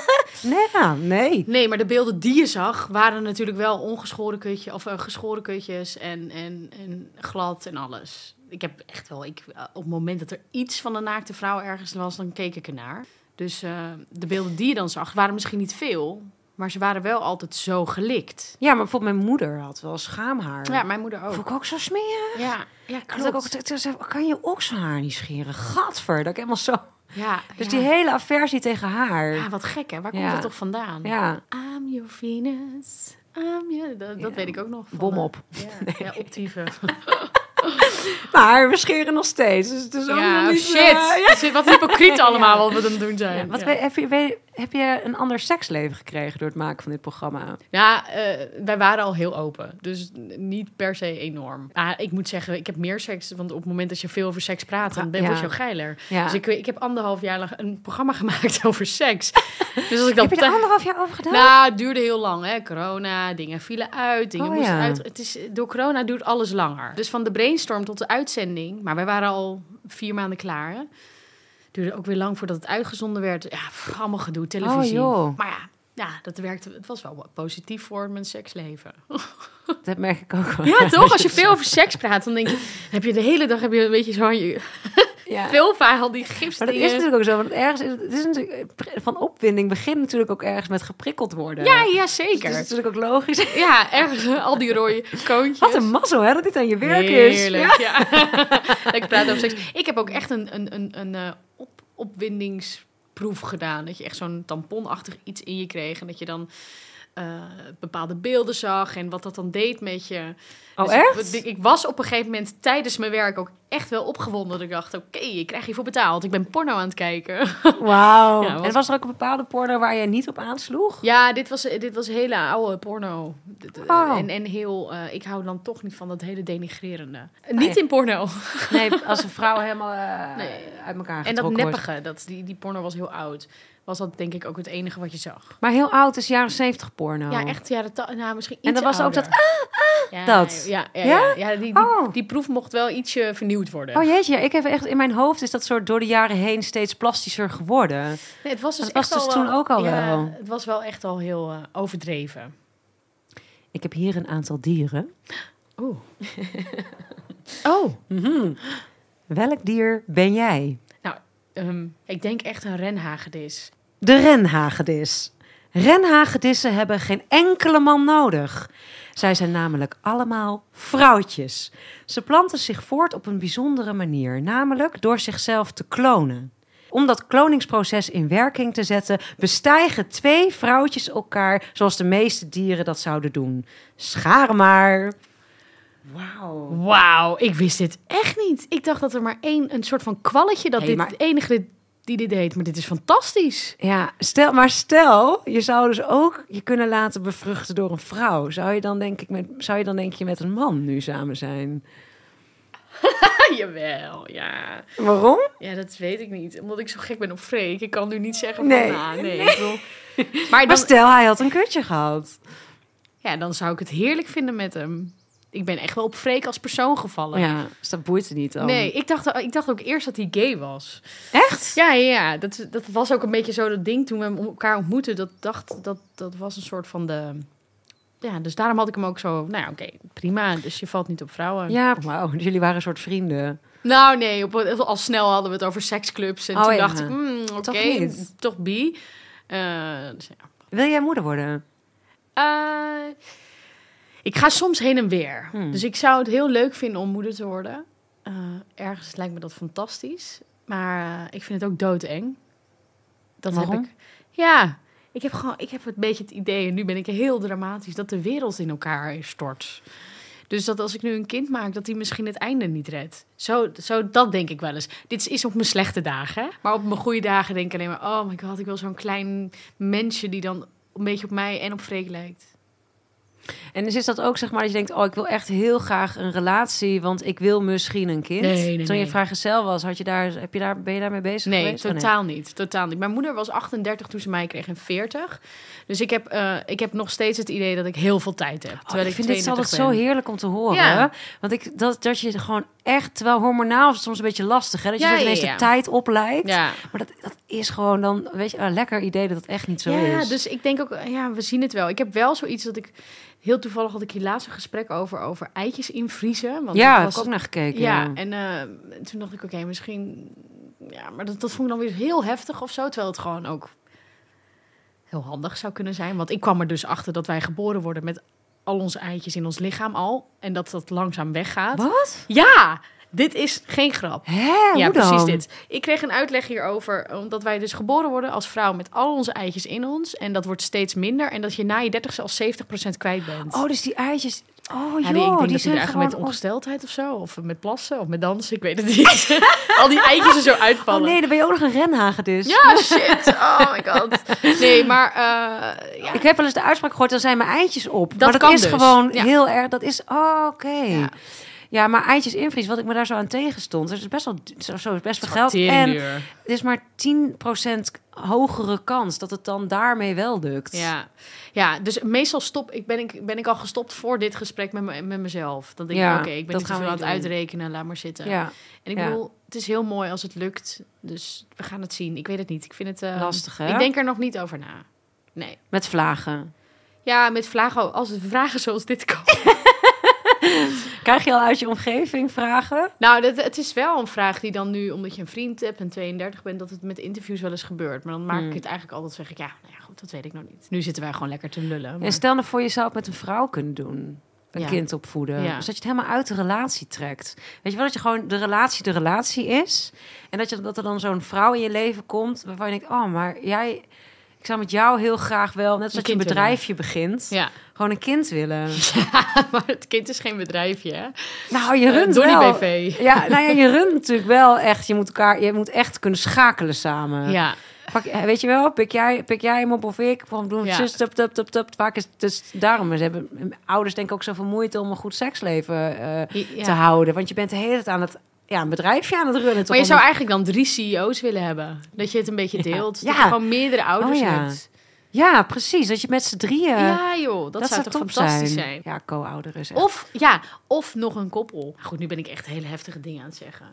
nee, ja, nee. Nee, maar de beelden die je zag waren natuurlijk wel ongeschoren kutje, of eh, geschoren kutjes en, en, en glad en alles. Ik heb echt wel, ik, eh, op het moment dat er iets van een naakte vrouw ergens was, dan keek ik ernaar. Dus eh, de beelden die je dan zag waren misschien niet veel, maar ze waren wel altijd zo gelikt. Ja, maar bijvoorbeeld mijn moeder had wel schaamhaar. Ja, mijn moeder ook. Vond ik ook zo smerig. Ja, ja Dat ik ook, klopt. te- te- te- kan je okselhaar niet scheren? Gadver, dat ik helemaal zo... Ja, Dus ja. die hele aversie tegen haar. Ja, wat gek hè, waar komt Ja. dat toch vandaan? Ja, I'm your Venus. I'm your... Dat, dat Ja. weet ik ook nog. van, bom op. Ja, ja optieven. Maar we scheren nog steeds. Dus het is ook Ja, nog niet... shit. eh, Het is Wat hypocriet allemaal wat we dan doen zijn. ja. Wat ja. we- heb, je, weet- heb je een ander seksleven gekregen door het maken van dit programma? Ja, eh, wij waren al heel open. Dus niet per se enorm. Ah, ik moet zeggen, ik heb meer seks. Want op het moment dat je veel over seks praat, dan ben, Ja. word je ook geiler. Ja. Dus ik, ik heb anderhalf jaar lang een programma gemaakt over seks. dus als ik dat... heb je er anderhalf jaar over gedaan? Nou, het duurde heel lang, hè. Corona, dingen vielen uit, dingen Oh, moesten ja. uit. Het is, door corona duurt alles langer. Dus van de brainstorm tot de uitzending. Maar wij waren al vier maanden klaar, hè. Duurde ook weer lang voordat het uitgezonden werd. Ja, pff, allemaal gedoe, televisie. Oh, joh. Maar ja, ja, dat werkte. Het was wel positief voor mijn seksleven. Dat merk ik ook wel. Ja, toch? Als je veel over seks praat, dan denk je... heb je de hele dag heb je een beetje zo aan je... Ja. Veel vaak al die Maar dat is natuurlijk ook zo. Want ergens is het, het is natuurlijk, van opwinding begint natuurlijk ook ergens met geprikkeld worden. Ja, ja, Dus het zeker. is natuurlijk ook logisch. Ja, ergens al die rode koontjes. Wat een mazzel, hè? Dat dit aan je werk is. Heerlijk, ja. ik praat over seks. Ik heb ook echt een, een, een, een eh, op, opwindingsproef gedaan. Dat je echt zo'n tamponachtig iets in je kreeg. En dat je dan eh, bepaalde beelden zag en wat dat dan deed met je. Oh, Dus echt? Ik, ik was op een gegeven moment tijdens mijn werk ook echt wel opgewonden. Dat ik dacht, oké, ik krijg hiervoor betaald. Ik ben porno aan het kijken. Wauw. Ja, was- En was er ook een bepaalde porno waar je niet op aansloeg? Ja, dit was, dit was hele oude porno. Eh, Oh. En, en heel, eh, ik hou dan toch niet van dat hele denigrerende. Nee. Niet in porno. Nee, als een vrouw helemaal eh, Nee. uit elkaar En dat getrokken wordt. neppige, dat, die, die porno was heel oud. Was dat denk ik ook het enige wat je zag. Maar heel oud is jaren 70 porno. Ja, echt jaren nou, misschien iets En dan was ook dat, ja, dat. Ja, ja, Ja? ja? ja, die, die, Oh. die proef mocht wel ietsje vernieuwd worden. Oh jeetje, ja, ik heb echt in mijn hoofd is dat soort door de jaren heen steeds plastischer geworden. Nee, het was dus, Dat was echt dus al toen ook al ja, wel. Het was wel echt al heel eh, overdreven. Ik heb hier een aantal dieren. Oeh. oh, Mhm. Welk dier ben jij? ehm, ik denk echt een renhagedis. De renhagedis. Renhagedissen hebben geen enkele man nodig. Zij zijn namelijk allemaal vrouwtjes. Ze planten zich voort op een bijzondere manier, namelijk door zichzelf te klonen. Om dat kloningsproces in werking te zetten, bestijgen twee vrouwtjes elkaar zoals de meeste dieren dat zouden doen. Schaar maar. Wauw. Wauw, ik wist dit echt niet. Ik dacht dat er maar één, een soort van kwalletje, dat Hey, dit maar- het enige dit- die dit deed. Maar dit is fantastisch. Ja, stel, maar stel, je zou dus ook je kunnen laten bevruchten door een vrouw. Zou je dan denk ik met, zou je dan denk je met een man nu samen zijn? Jawel, ja. Waarom? Ja, dat weet ik niet. Omdat ik zo gek ben op Freek. Ik kan nu niet zeggen Nee. van, nou, nee. Ik bedoel- maar Maar dan, stel, hij had een kutje gehad. ja, dan zou ik het heerlijk vinden met hem. Ik ben echt wel op Freek als persoon gevallen. Ja, dus dat boeit niet dan. Nee, ik dacht, ik dacht ook eerst dat hij gay was. Echt? Ja, ja, ja. Dat, dat was ook een beetje zo dat ding toen we elkaar ontmoetten. Dat dacht, dat, dat was een soort van de... Ja, dus daarom had ik hem ook zo... Nou ja, oké, prima. Dus je valt niet op vrouwen. Ja, wauw. Dus jullie waren een soort vrienden. Nou, nee, op, al snel hadden we het over seksclubs. En Oh, toen ja. dacht ik, hmm, oké, Toch toch bi. Eh, dus ja. Wil jij moeder worden? Eh, ik ga soms heen en weer. Hmm. Dus ik zou het heel leuk vinden om moeder te worden. Eh, ergens lijkt me dat fantastisch. Maar eh, ik vind het ook doodeng. Dat Waarom? heb ik. Ja, ik heb gewoon, ik heb een beetje het idee, en nu ben ik heel dramatisch, dat de wereld in elkaar stort. Dus dat als ik nu een kind maak, dat hij misschien het einde niet redt. Zo, zo dat denk ik wel eens. Dit is op mijn slechte dagen. Maar op mijn goede dagen denk ik alleen maar... oh my god, ik wil zo'n klein mensje die dan een beetje op mij en op Freek lijkt. En dus is dat ook zeg maar dat je denkt, oh, ik wil echt heel graag een relatie, want ik wil misschien een kind. Nee, nee, Toen je vrijgezel was, had je daar, heb je daar, ben je daarmee bezig Nee, geweest? Oh, totaal niet. Totaal niet. Mijn moeder was 38 toen ze mij kreeg en 40. Dus ik heb, eh, ik heb nog steeds het idee dat ik heel veel tijd heb. Oh, Terwijl ik vind dit 32 altijd zo heerlijk om te horen. Ja. Want ik, dat, dat je gewoon echt, terwijl hormonaal is soms een beetje lastig, hè? dat je Ja, er ineens ja, ja. de tijd op lijkt. Ja. Maar dat, dat is gewoon dan, weet je, een lekker idee dat het echt niet zo ja, is. dus ik denk ook, ja, we zien het wel. Ik heb wel zoiets dat ik, heel toevallig had ik hier laatst een gesprek over, over eitjes invriezen. Want ja, dat heb was ik ook naar gekeken. Ja, en eh, toen dacht ik, oké, misschien... Ja, maar dat, dat vond ik dan weer heel heftig of zo. Terwijl het gewoon ook heel handig zou kunnen zijn. Want ik kwam er dus achter dat wij geboren worden met al onze eitjes in ons lichaam al. En dat dat langzaam weggaat. Wat? Ja, dit is geen grap. Hè, ja, precies dit. Ik kreeg een uitleg hierover, omdat wij dus geboren worden als vrouw met al onze eitjes in ons. En dat wordt steeds minder. En dat je na je 30 zelfs 70% kwijt bent. Oh, dus die eitjes... Oh, Ja, joh, die, ik denk die dat zijn gewoon... met ongesteldheid of zo. Of met plassen, of met dansen, ik weet het niet. Al die eitjes er zo Oh uitvallen. nee, dan ben je ook nog een renhagedis. Ja, shit. Oh my god. Nee, maar eh, ja. Ik heb wel eens de uitspraak gehoord, dan zijn mijn eitjes op. Dat maar dat is dus. gewoon Ja. heel erg... Dat is... Oh, oké. Ja. Ja. maar eitjes invriezen, wat ik me daar zo aan tegenstond... Dat is best wel zo, zo is best wel geld. En het is maar 10% hogere kans dat het dan daarmee wel lukt. Ja. ja, dus meestal stop ik ben, ik ben ik al gestopt voor dit gesprek met, me, met mezelf. Dan denk Ja, ik, oké, ik ben dat gaan we aan het uitrekenen, laat maar zitten. Ja, En ik ja. bedoel, het is heel mooi als het lukt. Dus we gaan het zien. Ik weet het niet. Ik vind het eh, Lastig, hè? Ik denk er nog niet over na. Nee. met vlagen. Ja, met vragen, als het vragen zoals dit komen. Krijg je al uit je omgeving vragen? Nou, dat, het is wel een vraag die dan nu, omdat je een vriend hebt en 32 bent, dat het met interviews wel eens gebeurt. Maar dan maak Hmm. ik het eigenlijk altijd, zeg ik, ja, nou ja, goed, dat weet ik nog niet. Nu zitten wij gewoon lekker te lullen. maar- En stel nou voor je zou het met een vrouw kunnen doen. Een Ja. kind opvoeden. Ja. Dus dat je het helemaal uit de relatie trekt. Weet je wel, dat je gewoon de relatie de relatie is. En dat, je, dat er dan zo'n vrouw in je leven komt waarvan je denkt... Oh, maar jij... ik zou met jou heel graag wel, net als dat je een bedrijfje begint, Ja, gewoon een kind willen. maar het kind is geen bedrijfje, hè? Nou, je Eh, runt wel. BV. Ja, nou ja, je runt natuurlijk wel echt. Je moet elkaar, je moet echt kunnen schakelen samen. Ja, Pak, eh, weet je wel, pik jij, pik jij hem op of ik? Van doen Ja. zus, tup, tup, tup, tup. Vaak is het dus daarom. Ze hebben ouders denk ik ook zoveel moeite om een goed seksleven eh, ja. te houden. Want je bent de hele tijd aan het, ja, een bedrijfje aan het runnen. toch Maar je zou eigenlijk dan drie CEO's willen hebben. Dat je het een beetje Ja. deelt. Ja. Dat je gewoon meerdere ouders Oh ja. hebt. Ja, precies. Dat je met z'n drieën... ja, joh. Dat, zou toch fantastisch zijn. Ja, co-ouder is echt- Of, ja, of nog een koppel. Goed, nu ben ik echt hele heftige dingen aan het zeggen.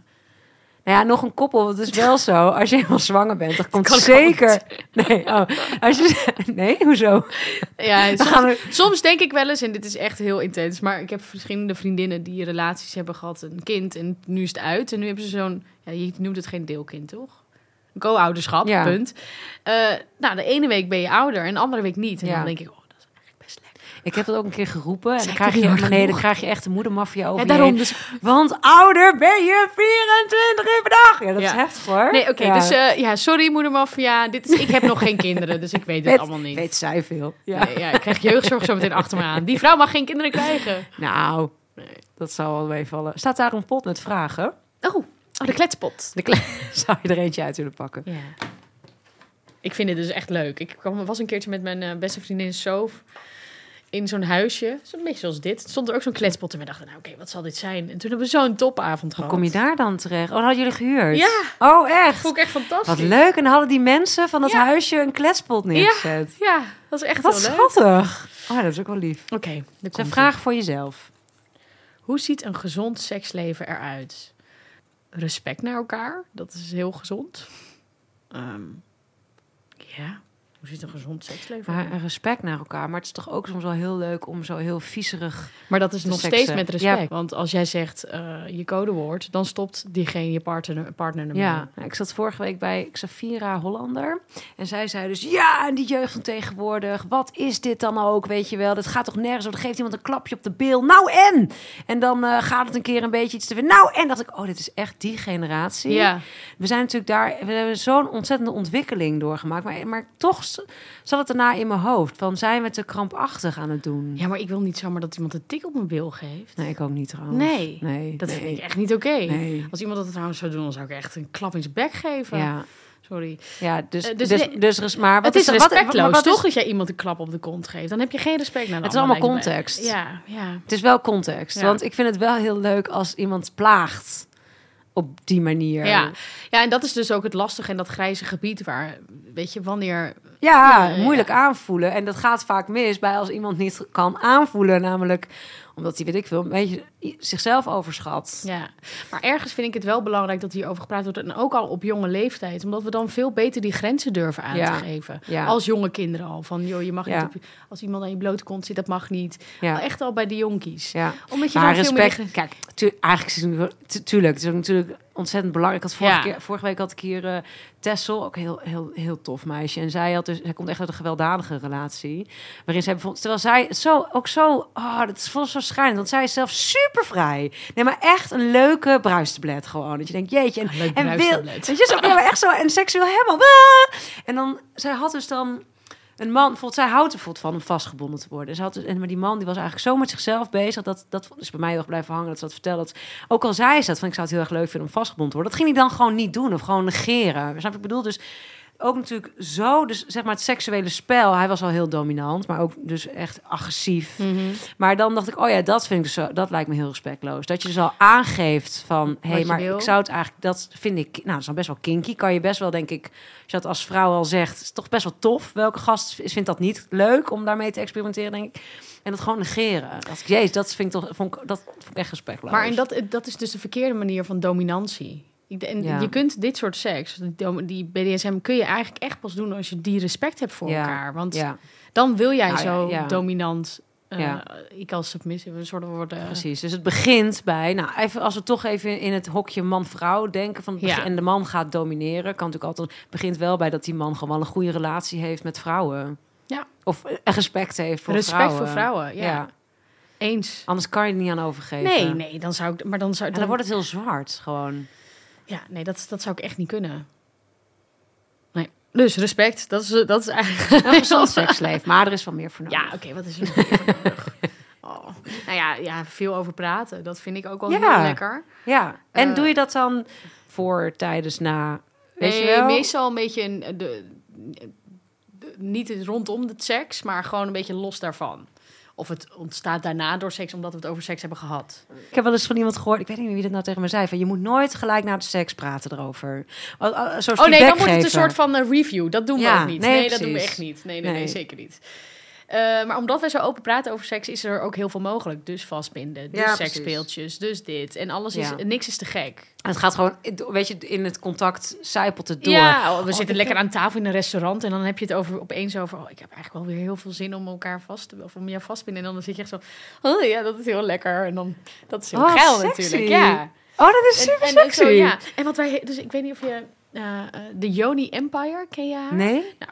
Nou ja, nog een koppel. Het is wel zo. Als je helemaal zwanger bent, dan komt kan zeker... Nee, oh. Als je... nee, hoezo? Ja, soms, gaan we... soms denk ik wel eens, en dit is echt heel intens, maar ik heb verschillende vriendinnen die relaties hebben gehad, een kind, en nu is het uit. En nu hebben ze zo'n, ja, je noemt het geen deelkind, toch? Co-ouderschap, Ja. punt. Eh, nou, de ene week ben je ouder en de andere week niet. En Ja. dan denk ik, oh, dat is eigenlijk best lekker. Ik heb dat ook een keer geroepen. En dan krijg je, nee, dan krijg je echt de moedermafia over Ja, daarom. Dus, Want ouder ben je 24 uur per dag. Ja, dat Ja. is heftig hoor. nee, oké, Ja. dus eh, ja, sorry moedermafia. Dit is, ik heb nog geen kinderen, dus ik weet het weet, allemaal niet. weet zij veel. Ja. Nee, ja, ik krijg jeugdzorg zo meteen achter me aan. Die vrouw mag geen kinderen krijgen. Nou, Nee. dat zou wel meevallen. Staat daar een pot met vragen? Oh, oh de kletspot. De kle- zou je er eentje uit willen pakken? Ja. Ik vind het dus echt leuk. Ik kwam, was een keertje met mijn eh, beste vriendin Soof in zo'n huisje. Zo'n beetje zoals dit. Stond er ook zo'n kletspot en we dachten, nou oké, wat zal dit zijn? En toen hebben we zo'n topavond Hoe gehad. kom je daar dan terecht? Oh, hadden jullie gehuurd? Ja. Oh, echt? Vond ik echt fantastisch. Wat leuk. En dan hadden die mensen van dat Ja. huisje een kletspot neergezet. Ja, dat is echt Wat heel leuk. schattig. Oh, dat is ook wel lief. Oké, okay, een vraag voor jezelf. Hoe ziet een gezond seksleven eruit? Respect naar elkaar, dat is heel gezond. Ehm, ja, hoe ziet een gezond seksleven? Maar respect naar elkaar. Maar het is toch ook soms wel heel leuk om zo heel viezerig... Maar dat is nog seksen. steeds met respect. Ja. Want als jij zegt eh, je codewoord, dan stopt diegene je partner, partner ermee. Ja, nou, ik zat vorige week bij Xafira Hollander. En zij zei dus, ja, en die jeugd van tegenwoordig. Wat is dit dan ook, weet je wel? Dat gaat toch nergens over. Dan geeft iemand een klapje op de bil. Nou en? En dan eh, gaat het een keer een beetje iets te. Nou en? dacht ik, oh, dit is echt die generatie. Ja, We zijn natuurlijk daar... We hebben zo'n ontzettende ontwikkeling doorgemaakt. Maar, maar toch s- zat het daarna in mijn hoofd. Van, zijn we te krampachtig aan het doen? ja, maar ik wil niet zomaar dat iemand een tik op mijn bil geeft. Nee, ik ook niet trouwens. Nee, nee Dat nee. vind ik echt niet oké. Nee. Als iemand dat trouwens zou doen, dan zou ik echt een klap in zijn bek geven. Ja, Sorry. ja dus, Eh, dus, dus dus, is maar... Wat het is wat- respectloos, wat toch? is- dat jij iemand een klap op de kont geeft. Dan heb je geen respect naar Het is allemaal context. Ja, ja. Het is wel context. Ja. Want ik vind het wel heel leuk als iemand plaagt op die manier. Ja. ja, en dat is dus ook het lastige en dat grijze gebied waar, weet je, wanneer... Ja, Ja, ja. moeilijk aanvoelen. En dat gaat vaak mis bij als iemand niet kan aanvoelen. Namelijk omdat hij, weet ik veel, een beetje zichzelf overschat. Ja, maar ergens vind ik het wel belangrijk dat hierover gepraat wordt. En ook al op jonge leeftijd. Omdat we dan veel beter die grenzen durven aan Ja. te geven. Ja. Als jonge kinderen al. Van, joh, je mag Ja. niet op, als iemand aan je blote kont zit, dat mag niet. Ja. Echt al bij de jonkies. Ja. Omdat je Maar dan veel respect, meer... kijk, tu- eigenlijk is het is natuurlijk ontzettend belangrijk. Ik had vorige, Ja. keer, vorige week had ik hier eh Tessel, ook heel, heel, heel tof meisje. En zij, had dus, zij komt echt uit een gewelddadige relatie. Waarin zij bijvoorbeeld, terwijl zij zo, ook zo, oh, dat is vol zo schrijnend. Want zij is zelf super vrij. Nee, maar echt een leuke bruistablet gewoon. Dat je denkt, jeetje. En, Leuk en wil, weet je, zo, ja, echt zo, en seksueel helemaal. ah! En dan, zij had dus dan een man, bijvoorbeeld, zij houdt er van om vastgebonden te worden. Ze had, en maar die man die was eigenlijk zo met zichzelf bezig. Dat, dat is bij mij erg blijven hangen. Dat ze dat vertelde. Dat, ook al zei ze dat, van ik zou het heel erg leuk vinden om vastgebonden te worden. Dat ging hij dan gewoon niet doen of gewoon negeren. Snap ik bedoel? Dus ook natuurlijk zo, dus zeg maar het seksuele spel. Hij was al heel dominant, maar ook dus echt agressief. Mhm. Maar dan dacht ik, oh ja, dat vind ik dus zo, dat lijkt me heel respectloos. Dat je dus al aangeeft van, hé, hey, maar wil. ik zou het eigenlijk, dat vind ik, nou, dat is dan best wel kinky. Kan je best wel, denk ik, als je dat als vrouw al zegt, is toch best wel tof. Welke gast vindt dat niet leuk om daarmee te experimenteren, denk ik. En dat gewoon negeren. Dat ik, jezus, dat vind ik toch, vond ik, dat vond ik echt respectloos. Maar en dat, dat is dus de verkeerde manier van dominantie. En Ja. Je kunt dit soort seks, die BDSM, kun je eigenlijk echt pas doen als je die respect hebt voor Ja. elkaar. Want ja, dan wil jij Nou zo dominant, eh, Ja. ik als submissive, een soort worden. precies. Dus het begint bij, nou, even als we toch even in het hokje man-vrouw denken van, het begin- en de man gaat domineren, kan natuurlijk altijd, begint wel bij dat die man gewoon een goede relatie heeft met vrouwen. Ja. Of eh, respect heeft voor Respect vrouwen. voor vrouwen, ja. Eens. Anders kan je er niet aan overgeven. Nee, nee, dan zou ik, maar dan zou dan, dan wordt het heel zwart, gewoon. Ja, nee, dat, dat zou ik echt niet kunnen. Nee. Dus respect, dat is, dat is eigenlijk... Een gezond seksleven, maar er is wel meer voor nodig. Ja, oké, wat is er nog meer voor nodig? Oh. Nou ja, ja, veel over praten. Dat vind ik ook wel Ja. heel lekker. Ja, en Eh. doe je dat dan voor, tijdens, na? Weet nee, je wel? meestal een beetje een, de, de- niet rondom de seks, maar gewoon een beetje los daarvan. Of het ontstaat daarna door seks, omdat we het over seks hebben gehad. Ik heb wel eens van iemand gehoord, ik weet niet meer wie dat nou tegen me zei, van je moet nooit gelijk na de seks praten erover. Oh, oh, Oh nee, dan wordt het een soort van eh, review. Dat doen we Ja, ook niet. nee, Nee, dat doen we echt niet. Nee, nee, nee, Nee. zeker niet. Eh, maar omdat wij zo open praten over seks, is er ook heel veel mogelijk. Dus vastbinden, dus Ja, seksspeeltjes, dus dit. En alles is, Ja. niks is te gek. En het gaat gewoon, weet je, in het contact zijpelt het door. Ja, oh, we Oh, zitten lekker aan tafel in een restaurant en dan heb je het over, opeens over... Oh, ik heb eigenlijk wel weer heel veel zin om elkaar vast te... Of om jou vast te binden. En dan zit je echt zo... Oh ja, dat is heel lekker. En dan... Dat is heel Oh, geil sexy. natuurlijk. Ja. Oh, dat is super en, en sexy. zo, ja. En wat wij... Dus ik weet niet of je... eh, de Yoni Empire, ken je haar? Nee? Nou,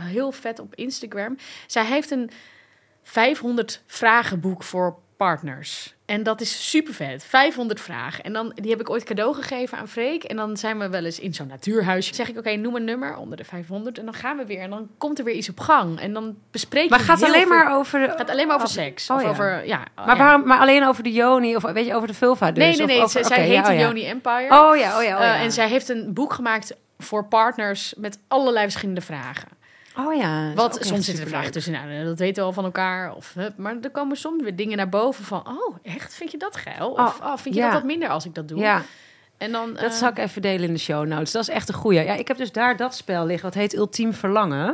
heel vet op Instagram. Zij heeft een 500 vragenboek voor partners. En dat is super vet. 500 vragen. En dan, die heb ik ooit cadeau gegeven aan Freek. En dan zijn we wel eens in zo'n natuurhuisje. Zeg ik, oké, noem een nummer onder de 500. En dan gaan we weer. En dan komt er weer iets op gang. En dan bespreken Maar we gaat alleen veel- maar over... Het gaat alleen maar over Oh, seks. oh of ja. over, ja. maar, ja. maar alleen over de Joni, of weet je, over de vulva dus? Nee, nee, Of nee. over- zij heet ja, de oh ja. Yoni Empire. Oh ja, oh ja, oh Eh, ja. en zij heeft een boek gemaakt voor partners met allerlei verschillende vragen. Oh ja. dat Wat soms zitten er superleuk. vragen tussen, nou, dat weten we al van elkaar. Of, maar er komen soms weer dingen naar boven van, oh, echt? Vind je dat geil? Of Oh, oh, vind je ja. dat wat minder als ik dat doe? Ja, En dan, dat eh, zal ik even delen in de show notes. Dat is echt een goeie. Ja, ik heb dus daar dat spel liggen, wat heet Ultiem Verlangen.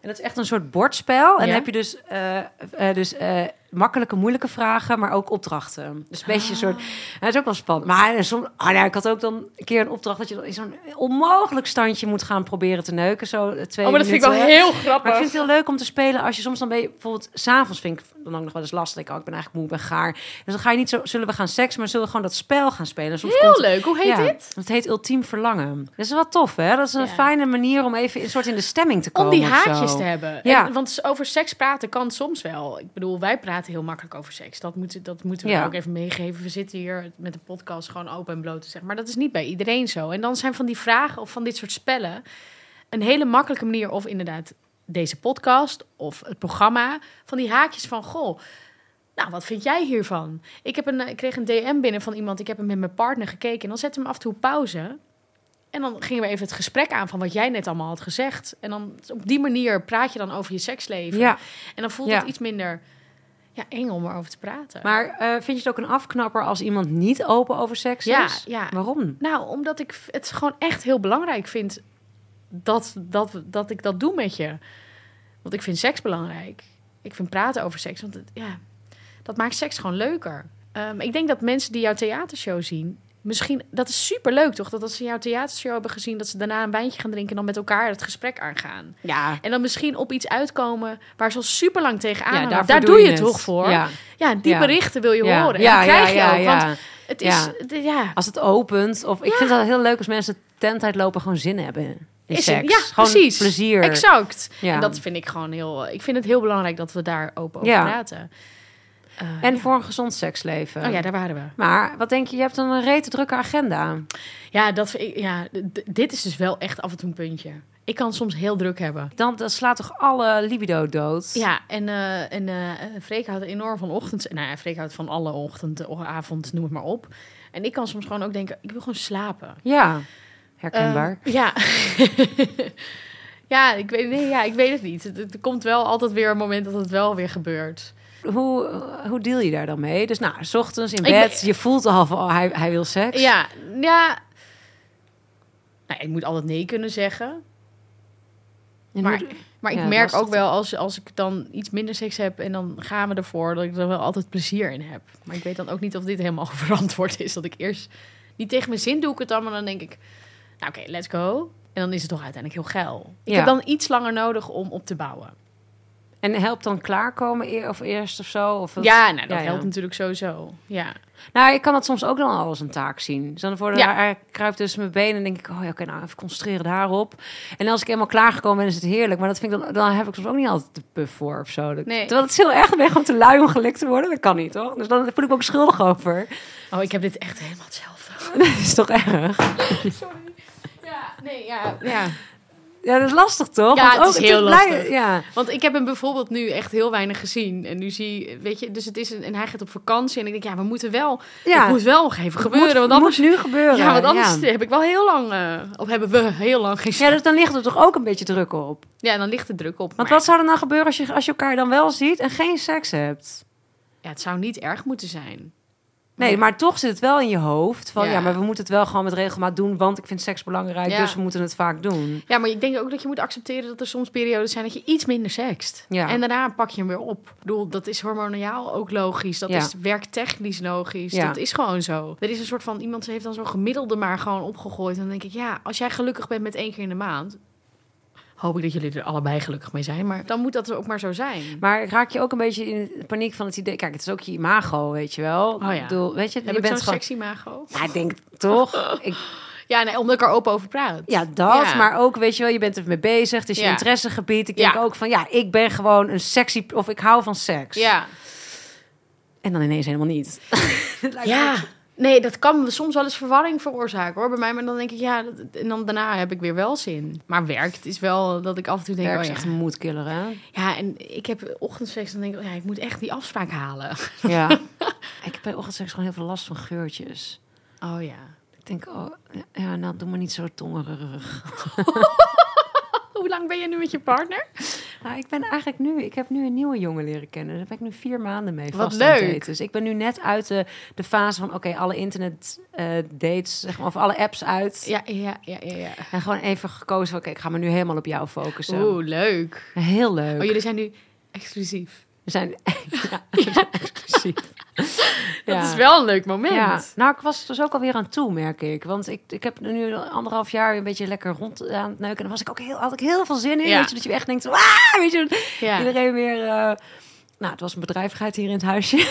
En dat is echt een soort bordspel. En Ja? dan heb je dus, eh, eh, dus eh, makkelijke, moeilijke vragen, maar ook opdrachten. Dus een beetje een soort... Ah. Het is ook wel spannend. Maar en soms, ah, ja, ik had ook dan een keer een opdracht... dat je dan in zo'n onmogelijk standje moet gaan proberen te neuken. Zo eh, twee Oh, maar dat vind ik wel heel Maar ik grappig. vind het heel leuk om te spelen als je soms dan ben je bijvoorbeeld s'avonds vind ik dan ook nog wel eens lastig. Ik, oh, ik ben eigenlijk moe, ben gaar. Dus dan ga je niet zo, zullen we gaan seks, maar zullen we gewoon dat spel gaan spelen. En soms Heel komt- leuk. Hoe heet ja, dit? Het heet Ultiem Verlangen. Dat is wel tof, hè? Dat is een Ja. fijne manier om even een soort in de stemming te komen. Om die haakjes te hebben. Ja. En, want over seks praten kan soms wel. Ik bedoel, wij praten heel makkelijk over seks. Dat, moet, dat moeten we Ja. ook even meegeven. We zitten hier met de podcast gewoon open en bloot te zeggen. Maar dat is niet bij iedereen zo. En dan zijn van die vragen of van dit soort spellen... een hele makkelijke manier of inderdaad deze podcast of het programma... van die haakjes van, goh... Nou, wat vind jij hiervan? Ik, heb een, ik kreeg een DM binnen van iemand. Ik heb hem met mijn partner gekeken. En dan zette hem af en toe pauze. En dan gingen we even het gesprek aan van wat jij net allemaal had gezegd. En dan op die manier praat je dan over je seksleven. Ja, En dan voelt Ja. het iets minder ja, eng om erover te praten. maar eh, vind je het ook een afknapper als iemand niet open over seks Ja, is? ja. Waarom? Nou, omdat ik het gewoon echt heel belangrijk vind dat, dat, dat ik dat doe met je. Want ik vind seks belangrijk. Ik vind praten over seks. Want het, ja, dat maakt seks gewoon leuker. Ehm, ik denk dat mensen die jouw theatershow zien... Misschien, dat is super leuk toch? Dat als ze jouw theatershow hebben gezien... dat ze daarna een wijntje gaan drinken... en dan met elkaar het gesprek aangaan. Ja, En dan misschien op iets uitkomen... waar ze al super lang tegenaan ja Daar doe doe je het. toch voor? Ja, Ja, die Ja. berichten wil je horen. En Ja, die krijg ja, je ook. ja. Want het is... Ja. Als het opent. Of ik vind het heel leuk als mensen tent uitlopen gewoon zin hebben in Is seks. het? Ja, gewoon precies. plezier. Exact. Ja. En dat vind ik gewoon heel... Ik vind het heel belangrijk dat we daar open over Ja. praten. Eh, En ja. voor een gezond seksleven. Oh ja, daar waren we. Maar wat denk je? Je hebt dan een rete drukke agenda. Ja, dat, ja dit is dus wel echt af en toe een puntje. Ik kan soms heel druk hebben. Dan, slaat toch alle libido dood? Ja, en, eh en eh Freek houdt enorm van ochtends. Nou ja, Freek houdt van alle ochtend, o- avond, noem het maar op. En ik kan soms gewoon ook denken, ik wil gewoon slapen. Ja, herkenbaar. Eh, ja. ja, ik weet, nee, ja, ik weet het niet. Het, het- er komt wel altijd weer een moment dat het wel weer gebeurt. Hoe, hoe deal je daar dan mee? Dus nou, s ochtends in bed, ben- je voelt al van, oh, hij, hij wil seks. Ja, ja. Nou, ik moet altijd nee kunnen zeggen. En Maar, hoe- maar ik Ja, merk ook wel als, als ik dan iets minder seks heb en dan gaan we ervoor, dat ik er wel altijd plezier in heb. Maar ik weet dan ook niet of dit helemaal verantwoord is. Dat ik eerst niet tegen mijn zin doe ik het dan, maar dan denk ik, nou oké, let's go. En dan is het toch uiteindelijk heel geil. Ik Ja. heb dan iets langer nodig om op te bouwen. En helpt dan klaarkomen eer, of eerst of zo? Of wat? Ja, nou, dat Ja, ja. helpt natuurlijk sowieso. Ja. Nou, ik kan dat soms ook dan al als een taak zien. Dus dan voor de, Ja. kruipt tussen mijn benen en denk ik, oh ja, oké, nou even concentreren daarop. En als ik eenmaal klaargekomen ben, is het heerlijk. Maar dat vind ik dan, dan heb ik soms ook niet altijd de puff voor of zo. Dat- Nee. Terwijl het is heel erg, je gewoon te lui om gelikt te worden. Dat kan niet, toch? Dus dan voel ik me ook schuldig over. Oh, ik heb dit echt helemaal hetzelfde. dat is toch erg? Sorry. Ja, nee, ja. ja. Ja, dat is lastig toch? Ja, Want het is heel lastig. Ja. Want ik heb hem bijvoorbeeld nu echt heel weinig gezien. En nu zie weet je, dus het is een, en hij gaat op vakantie. En ik denk, ja, we moeten wel, Ja. het moet wel nog even gebeuren. moet, want anders, moet nu gebeuren. ja, want anders Ja. heb ik wel heel lang, eh, of hebben we heel lang geen Ja, dus dan ligt er toch ook een beetje druk op. Ja, dan ligt de druk op. Want Maar wat zou er nou gebeuren als je, als je elkaar dan wel ziet en geen seks hebt? ja, het zou niet erg moeten zijn. Nee, maar toch zit het wel in je hoofd van ja. Ja. maar we moeten het wel gewoon met regelmaat doen, want ik vind seks belangrijk, Ja. dus we moeten het vaak doen. Ja, maar ik denk ook dat je moet accepteren dat er soms periodes zijn dat je iets minder sext. Ja. En daarna pak je hem weer op. Ik bedoel, dat is hormonal ook logisch. Dat is werktechnisch logisch. Ja. Dat is gewoon zo. Er is een soort van, iemand heeft dan zo'n gemiddelde maar gewoon opgegooid. En dan denk ik, ja, als jij gelukkig bent met één keer in de maand... hoop ik dat jullie er allebei gelukkig mee zijn. Maar dan moet dat ook maar zo zijn. Maar raak je ook een beetje in paniek van het idee, kijk, het is ook je imago, weet je wel. Oh ja. Ik bedoel, weet je, Heb je ik zo'n bent gewoon. sexy mago? Ja, ik denk toch. Ik, Ja, nee, omdat ik er open over praat. ja, dat. Ja. Maar ook, weet je wel, je bent er mee bezig. Het is je Ja. interessegebied. Ik denk Ja. ook van, ja, ik ben gewoon een sexy, of ik hou van seks. Ja. En dan ineens helemaal niet. Het lijkt me Ja, nee, dat kan soms wel eens verwarring veroorzaken hoor bij mij. Maar dan denk ik, ja, dat, en dan daarna heb ik weer wel zin. Maar werk, het is wel dat ik af en toe denk, Werk oh ja. echt een moedkiller, hè? Ja, en ik heb ochtendseks, dan denk ik, oh ja, ik moet echt die afspraak halen. Ja. ik heb bij ochtendseks gewoon heel veel last van geurtjes. Oh ja. Ik denk, oh, ja, nou, doe maar niet zo tongerig. Hoe lang ben je nu met je partner? Nou, ik ben eigenlijk nu, ik heb nu een nieuwe jongen leren kennen. Daar ben ik nu vier maanden mee Wat leuk. Dus ik ben nu net uit de, de fase van, oké, alle internet eh, dates, zeg maar, of alle apps uit. Ja, ja, ja, ja. ja. En gewoon even gekozen van, oké, ik ga me nu helemaal op jou focussen. Oeh, leuk. Heel leuk. Oh, jullie zijn nu exclusief. We zijn, ja, zijn exclusief. Dat is wel een leuk moment. Ja, nou, ik was er dus ook alweer aan toe, merk ik. Want ik, ik heb nu anderhalf jaar een beetje lekker rond aan het neuken. En dan was ik ook heel, had ik heel veel zin in. Ja. Weet je, dat je echt denkt, ah, weet je, Ja. iedereen weer... eh, nou, het was een bedrijvigheid hier in het huisje.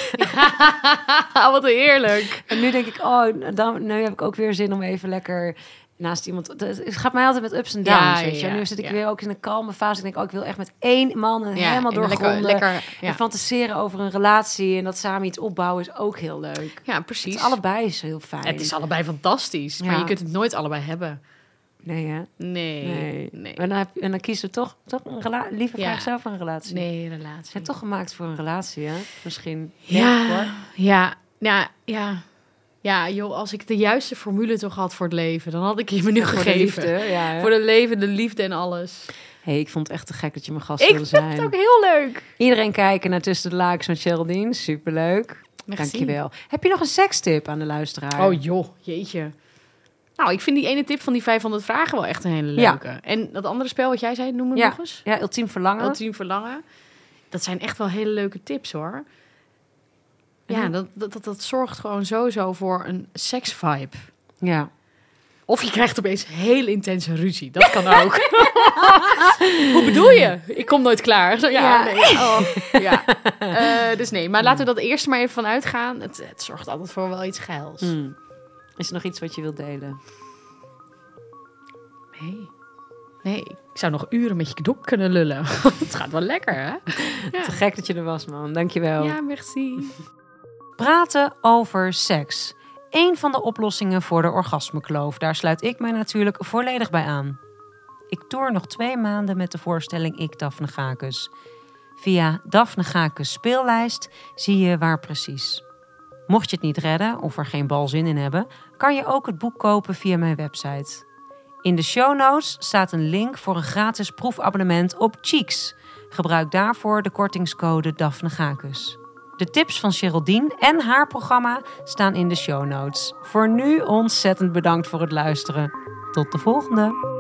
Wat heerlijk. en nu denk ik, oh, dan, nu heb ik ook weer zin om even lekker naast iemand... Het gaat mij altijd met ups en downs, Ja, weet je. ja, nu zit ik ja. weer ook in een kalme fase. Ik denk, oh, ik wil echt met één man en helemaal en lekker, doorgronden. lekker, ja. En fantaseren over een relatie en dat samen iets opbouwen is ook heel leuk. ja, Het precies. is allebei is heel fijn. Het is allebei fantastisch, maar je kunt het nooit allebei hebben. Nee, hè? Nee. Nee. Nee. En, dan heb, en dan kies je toch, toch een relatie. Liever Ja. vraag zelf een relatie. Nee, Ze relatie. zijn toch gemaakt voor een relatie, hè? Misschien. Ja, ja, ja, ja. Ja, joh, als ik de juiste formule toch had voor het leven, dan had ik je me nu Voor de gegeven. liefde. Ja, hè? Voor de leven, de liefde en alles. hey, ik vond het echt te gek dat je mijn gast Ik wilde zijn. het ook heel leuk. Iedereen kijken naar Tussen de Lakens met Geraldine. Superleuk. Merci. Dankjewel. Heb je nog een sekstip aan de luisteraar? Oh joh, jeetje. Nou, ik vind die ene tip van die 500 vragen wel echt een hele Ja. leuke. En dat andere spel wat jij zei, noem het ja. nog eens. Ja, ultiem verlangen. Ultiem verlangen. Dat zijn echt wel hele leuke tips hoor. Ja, dat, dat, dat, zorgt gewoon sowieso voor een seksvibe. Ja. Of je krijgt opeens heel intense ruzie. Dat kan ook. Hoe bedoel je? Ik kom nooit klaar. Zo, ja, Ja. Nee, oh, ja. Eh, dus nee, maar laten we dat eerst maar even vanuit gaan. Het, het zorgt altijd voor wel iets geils. Hmm. Is er nog iets wat je wilt delen? Nee. Nee, ik zou nog uren met je knop kunnen lullen. het gaat wel lekker, hè? Ja, Te gek dat je er was, man. Dankjewel. ja merci. Praten over seks. Eén van de oplossingen voor de orgasmekloof. Daar sluit ik mij natuurlijk volledig bij aan. Ik toer nog twee maanden met de voorstelling Ik Daphne Gakus. Via Daphne Gakus speellijst zie je waar precies. Mocht je het niet redden of er geen bal zin in hebben, kan je ook het boek kopen via mijn website. In de show notes staat een link voor een gratis proefabonnement op Cheeks. Gebruik daarvoor de kortingscode Daphne Gakus. De tips van Geraldine en haar programma staan in de show notes. Voor nu ontzettend bedankt voor het luisteren. Tot de volgende.